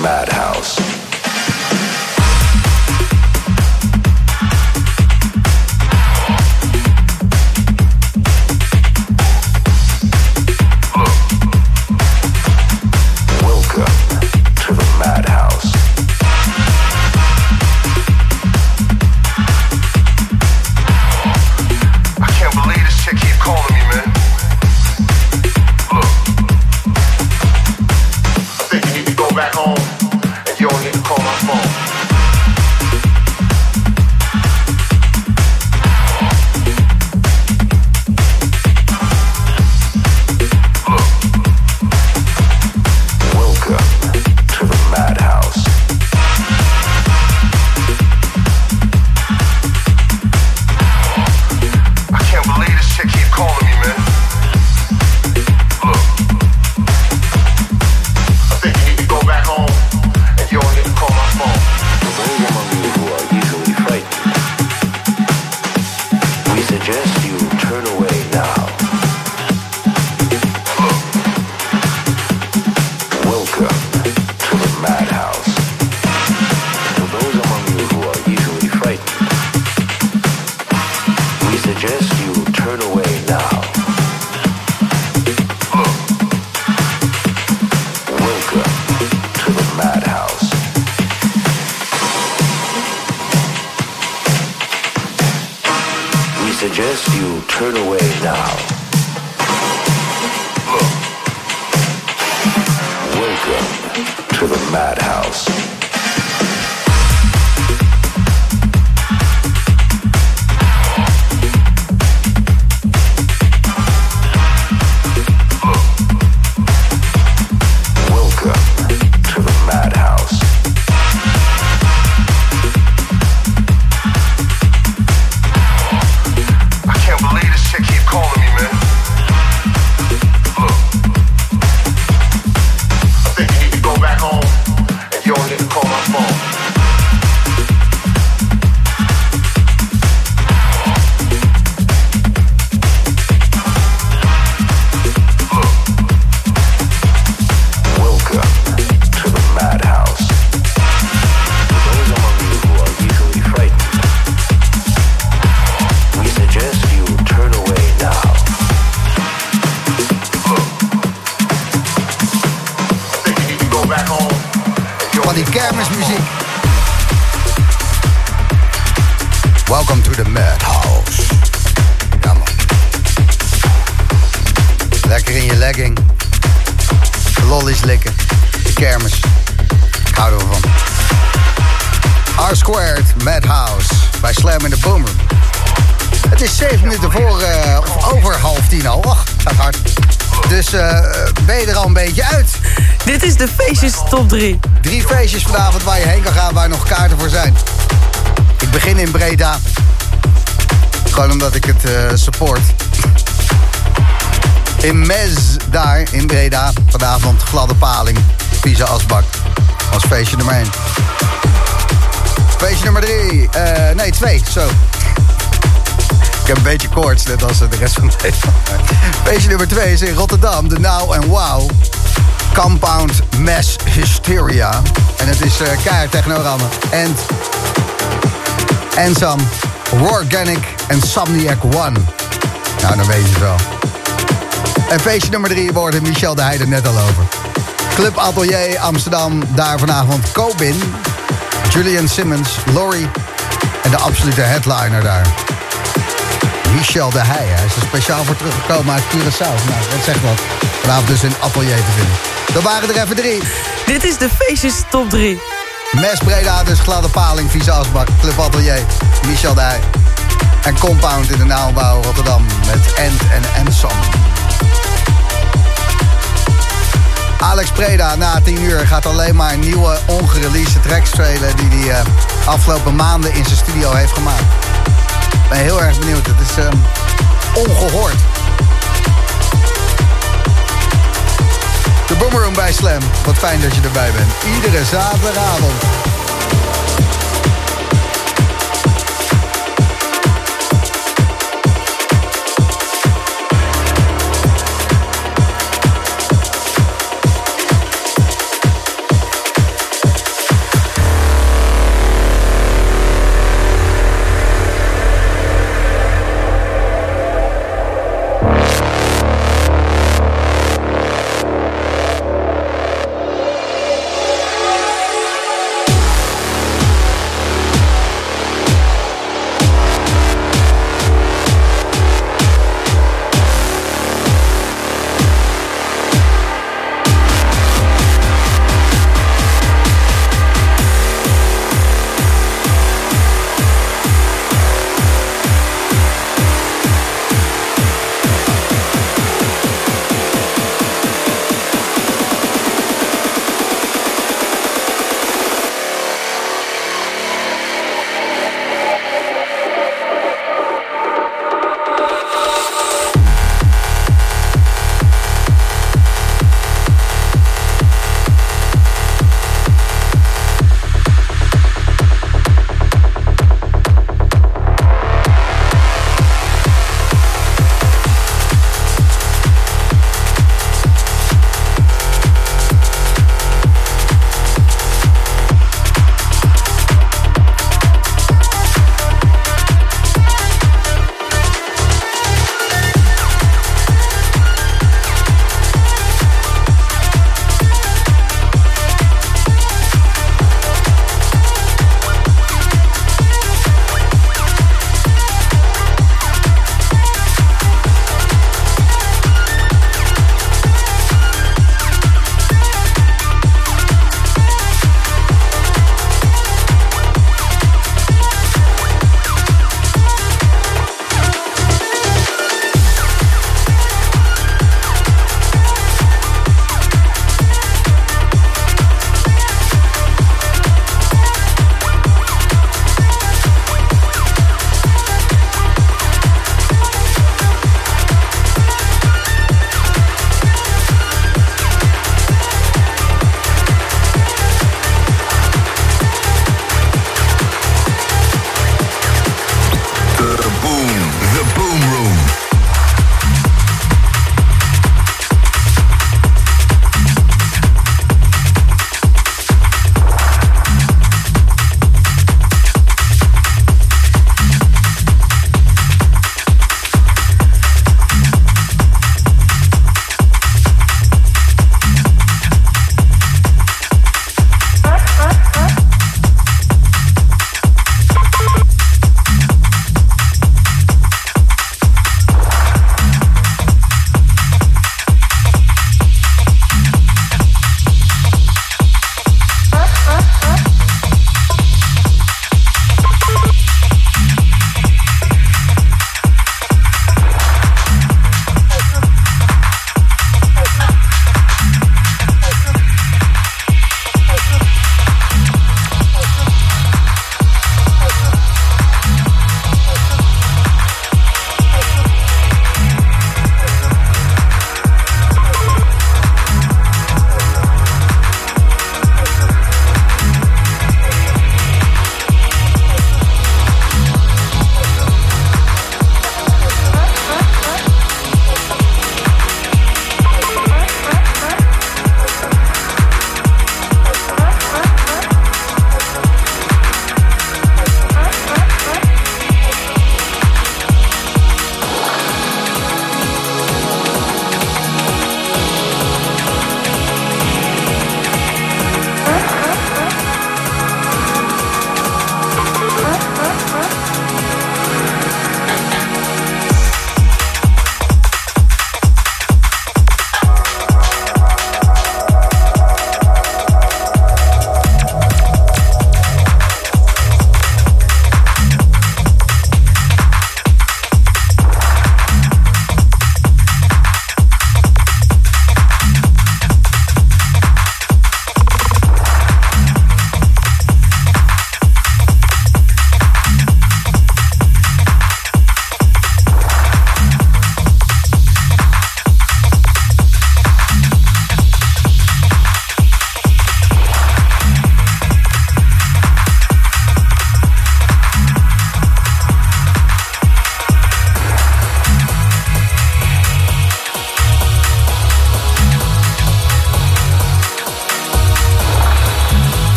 Madhouse. Dus eh, ben je er al een beetje uit? Dit is de feestjes top 3. Drie feestjes vanavond waar je heen kan gaan, waar nog kaarten voor zijn. Ik begin in Breda. Gewoon omdat ik het eh, support. In Mez, daar in Breda. Vanavond gladde paling. Pisa Asbak. Als feestje nummer 1. Feestje nummer 3. nee, 2. Zo. Ik heb een beetje koorts, net als de rest van Nederland. Feestje nummer 2 is in Rotterdam. De Now en Wow. Compound Mass Hysteria. En het is uh, keihard technorammen. En... Ensam, Organic en Somniac One. Nou, dan weet je het wel. En feestje nummer 3 worden Michel de Heide net al over. Club Atelier Amsterdam, daar vanavond Cobin, Julian Simmons, Laurie en de absolute headliner daar. Michel de Heij, hij is er speciaal voor teruggekomen uit Curaçao. Nou, dat zegt wat. Vanavond dus in Atelier te vinden. Dan waren er even drie. Dit is de feestjes top 3. Mes Breda, dus gladde paling, vieze asbak, Club Atelier, Michel de Heij. En Compound in de Naaldbouw Rotterdam met End en Ensom. Alex Preda na 10 uur gaat alleen maar nieuwe ongereleased tracks trailen... die hij uh, afgelopen maanden in zijn studio heeft gemaakt. Ben heel erg benieuwd. Het is uh, ongehoord. De Boomerang bij Slam. Wat fijn dat je erbij bent. Iedere zaterdagavond.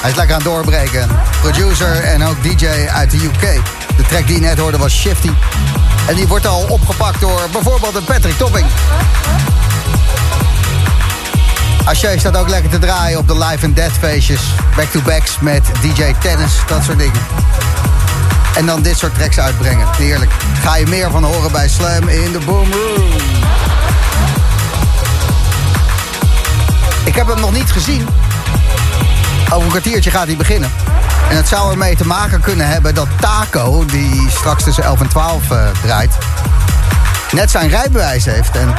Hij is lekker aan het doorbreken. Producer en ook DJ uit de UK. De track die je net hoorde was Shifty. En die wordt al opgepakt door bijvoorbeeld een Patrick Topping. Haché staat ook lekker te draaien op de live and death feestjes. Back-to-backs met DJ Tennis, dat soort dingen. En dan dit soort tracks uitbrengen. Heerlijk. Ga je meer van horen bij Slam in de Boom Room. Ik heb hem nog niet gezien. Over een kwartiertje gaat hij beginnen. En het zou ermee te maken kunnen hebben dat Taco, die straks tussen 11 en 12 eh, draait, net zijn rijbewijs heeft. En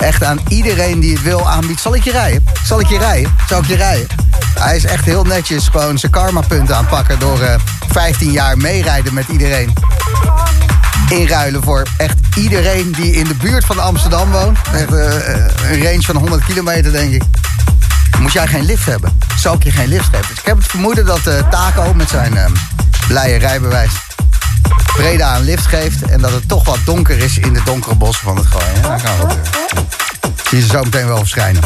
echt aan iedereen die het wil aanbiedt, zal ik je rijden? Zal ik je rijden? Zal ik je rijden? Hij is echt heel netjes gewoon zijn karma-punten aan het pakken door eh, 15 jaar meerijden met iedereen. Inruilen voor echt iedereen die in de buurt van Amsterdam woont. Echt eh, een range van 100 kilometer, denk ik. Moest jij geen lift hebben, zou ik je geen lift geven. Dus ik heb het vermoeden dat eh, Taco met zijn eh, blije rijbewijs Breda een lift geeft. En dat het toch wat donker is in de donkere bossen van het gooien. Dat kan gebeuren. Zie ze zo meteen wel verschijnen.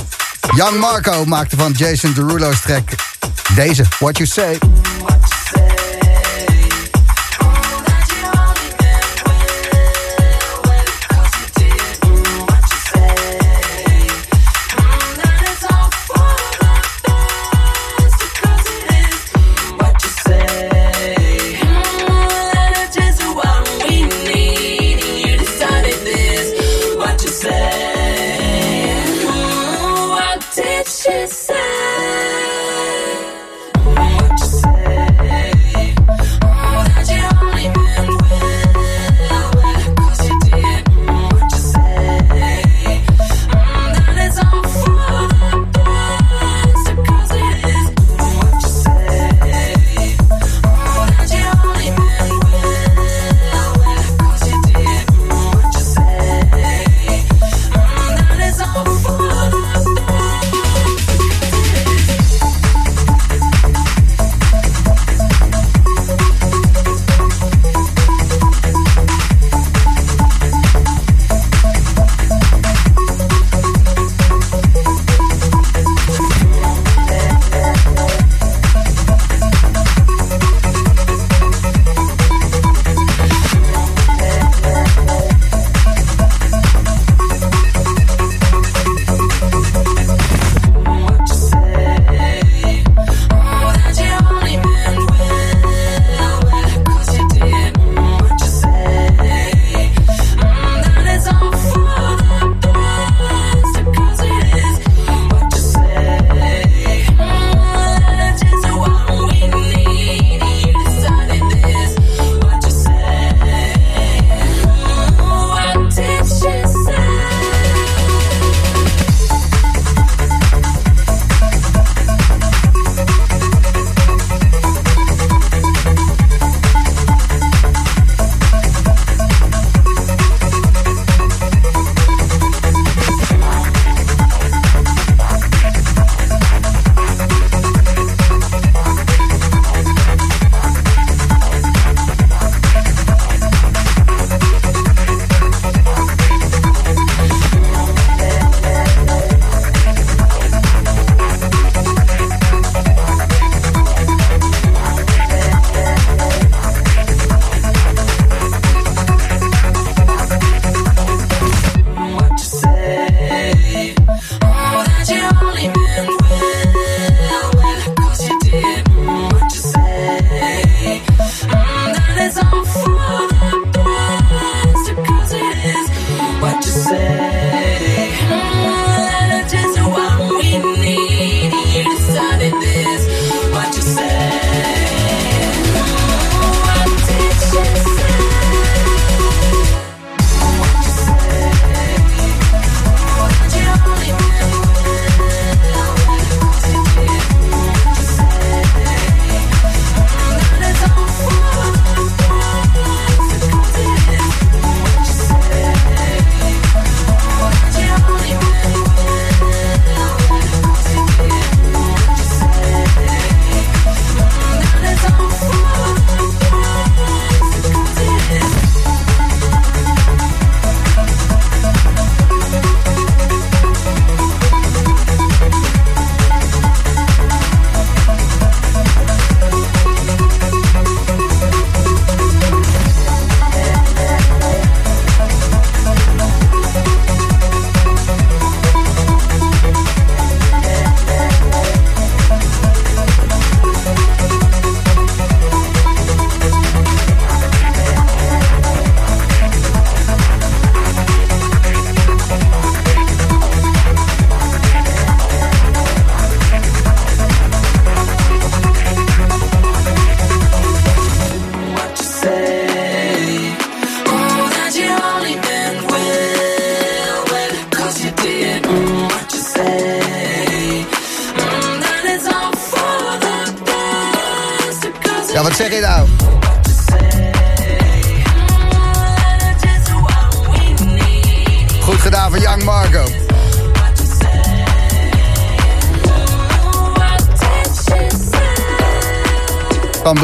Young Marco maakte van Jason Derulo's track deze? What you say?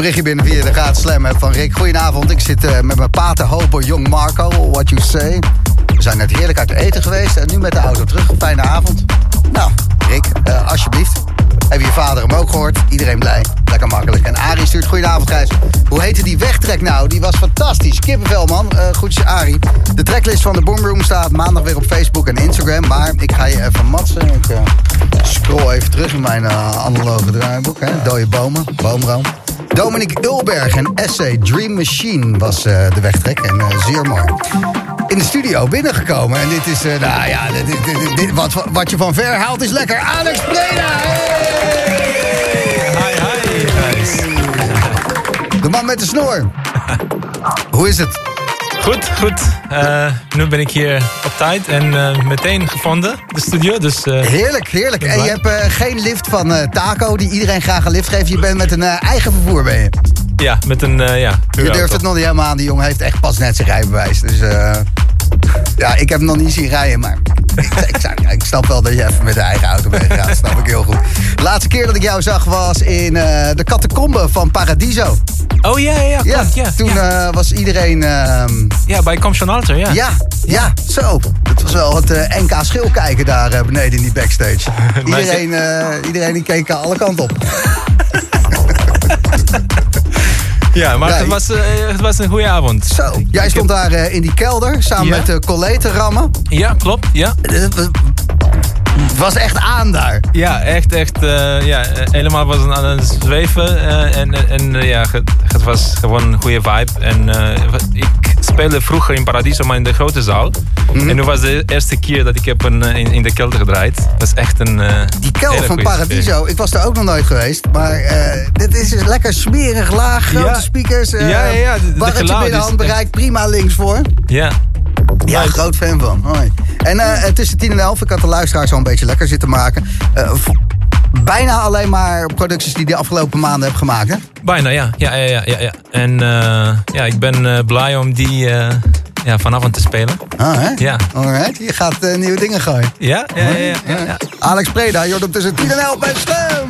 Berichtje binnen via de Raad Slam van Rick. Goedenavond, ik zit eh, met mijn pater Hoper Young Marco. What you say? We zijn net heerlijk uit eten geweest en nu met de auto terug. Fijne avond. Nou, Rick, eh, alsjeblieft. Hebben je vader hem ook gehoord? Iedereen blij. Lekker makkelijk. En Arie stuurt goedenavond, Gijs. Hoe heette die wegtrek nou? Die was fantastisch. Kippenvel, man. Uh, goedjes, Arie. De tracklist van de Boomroom staat maandag weer op Facebook en Instagram. Maar ik ga je even matsen. Ik eh, scroll even terug in mijn eh, analoge draaiboek. Hè. Dode bomen, boomroom. Dominic Ulberg en Essay Dream Machine was eh, de wegtrek. En eh, zeer mooi. In de studio binnengekomen. En dit is, eh, nou ja, dit, dit- dit- wat, wat je van ver haalt is lekker. Alex Breda! Hi, hi, Gijs. De man met de snor. Hoe is het? Goed, goed. Eh, nu ben ik hier op tijd en eh, meteen gevonden, de studio. Dus, eh, Heerlijk, heerlijk. En je hebt geen lift van Taco, die iedereen graag een lift geeft. Je bent met een eigen vervoer, ben je. Ja, met een, eh, ja. Je durft het nog niet helemaal aan. Die jongen heeft echt pas net zijn rijbewijs. Dus eh, ja, ik heb hem nog niet zien rijden, maar ik, ik, zou- ja, ik snap wel dat je even met de eigen auto bent. Dat snap ik heel goed. De laatste keer dat ik jou zag was in eh, de catacombe van Paradiso. Oh ja, ja, ja, klopt, ja, toen eh, was iedereen... ehm, Ja, bij Comsion Alter, ja. ja, ja, zo. Het was wel het eh, NK schil kijken daar beneden in die backstage. Iedereen, iedereen die keek alle kanten op. Ja, maar het, was, eh, het was een goede avond. Zo, jij stond daar eh, in die kelder samen Ja. met de Collet te rammen. Ja, klopt, ja. Het was echt aan daar. Ja, echt, echt. eh, ja, eh, helemaal was aan het zweven. eh, en en eh, ja, het, het was gewoon een goede vibe. En eh, ik speelde vroeger in Paradiso, maar in de grote zaal. Mhm. En nu was de eerste keer dat ik heb een, eh, in, in de kelder gedraaid. Dat was echt een eh, Die kelder van Paradiso, ik was er ook nog nooit geweest. Maar eh, dit is dus lekker smerig laag, grote Ja. speakers. eh Ja, ja, ja, de- de barretje geluid binnen is handbereik, prima links voor. Ja. Ja, groot fan van. Hoi. En tussen 10 en 11, ik had de luisteraars al een beetje lekker zitten maken. Bijna alleen maar producties die de afgelopen maanden heb gemaakt, hè? Bijna, ja. ja, ja, ja, ja, ja. En eh, ja, ik ben eh, blij om die eh, ja, vanavond te spelen. Ah, hè? Ja. Alright, je gaat nieuwe dingen gooien. Ja, ja, ja. ja, ja, ja. Alex Preda, je hoort hem tussen 10 en 11 bij Slam.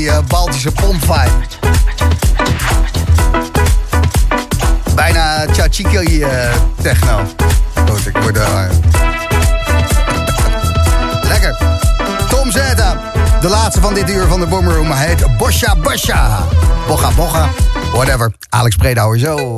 Die eh,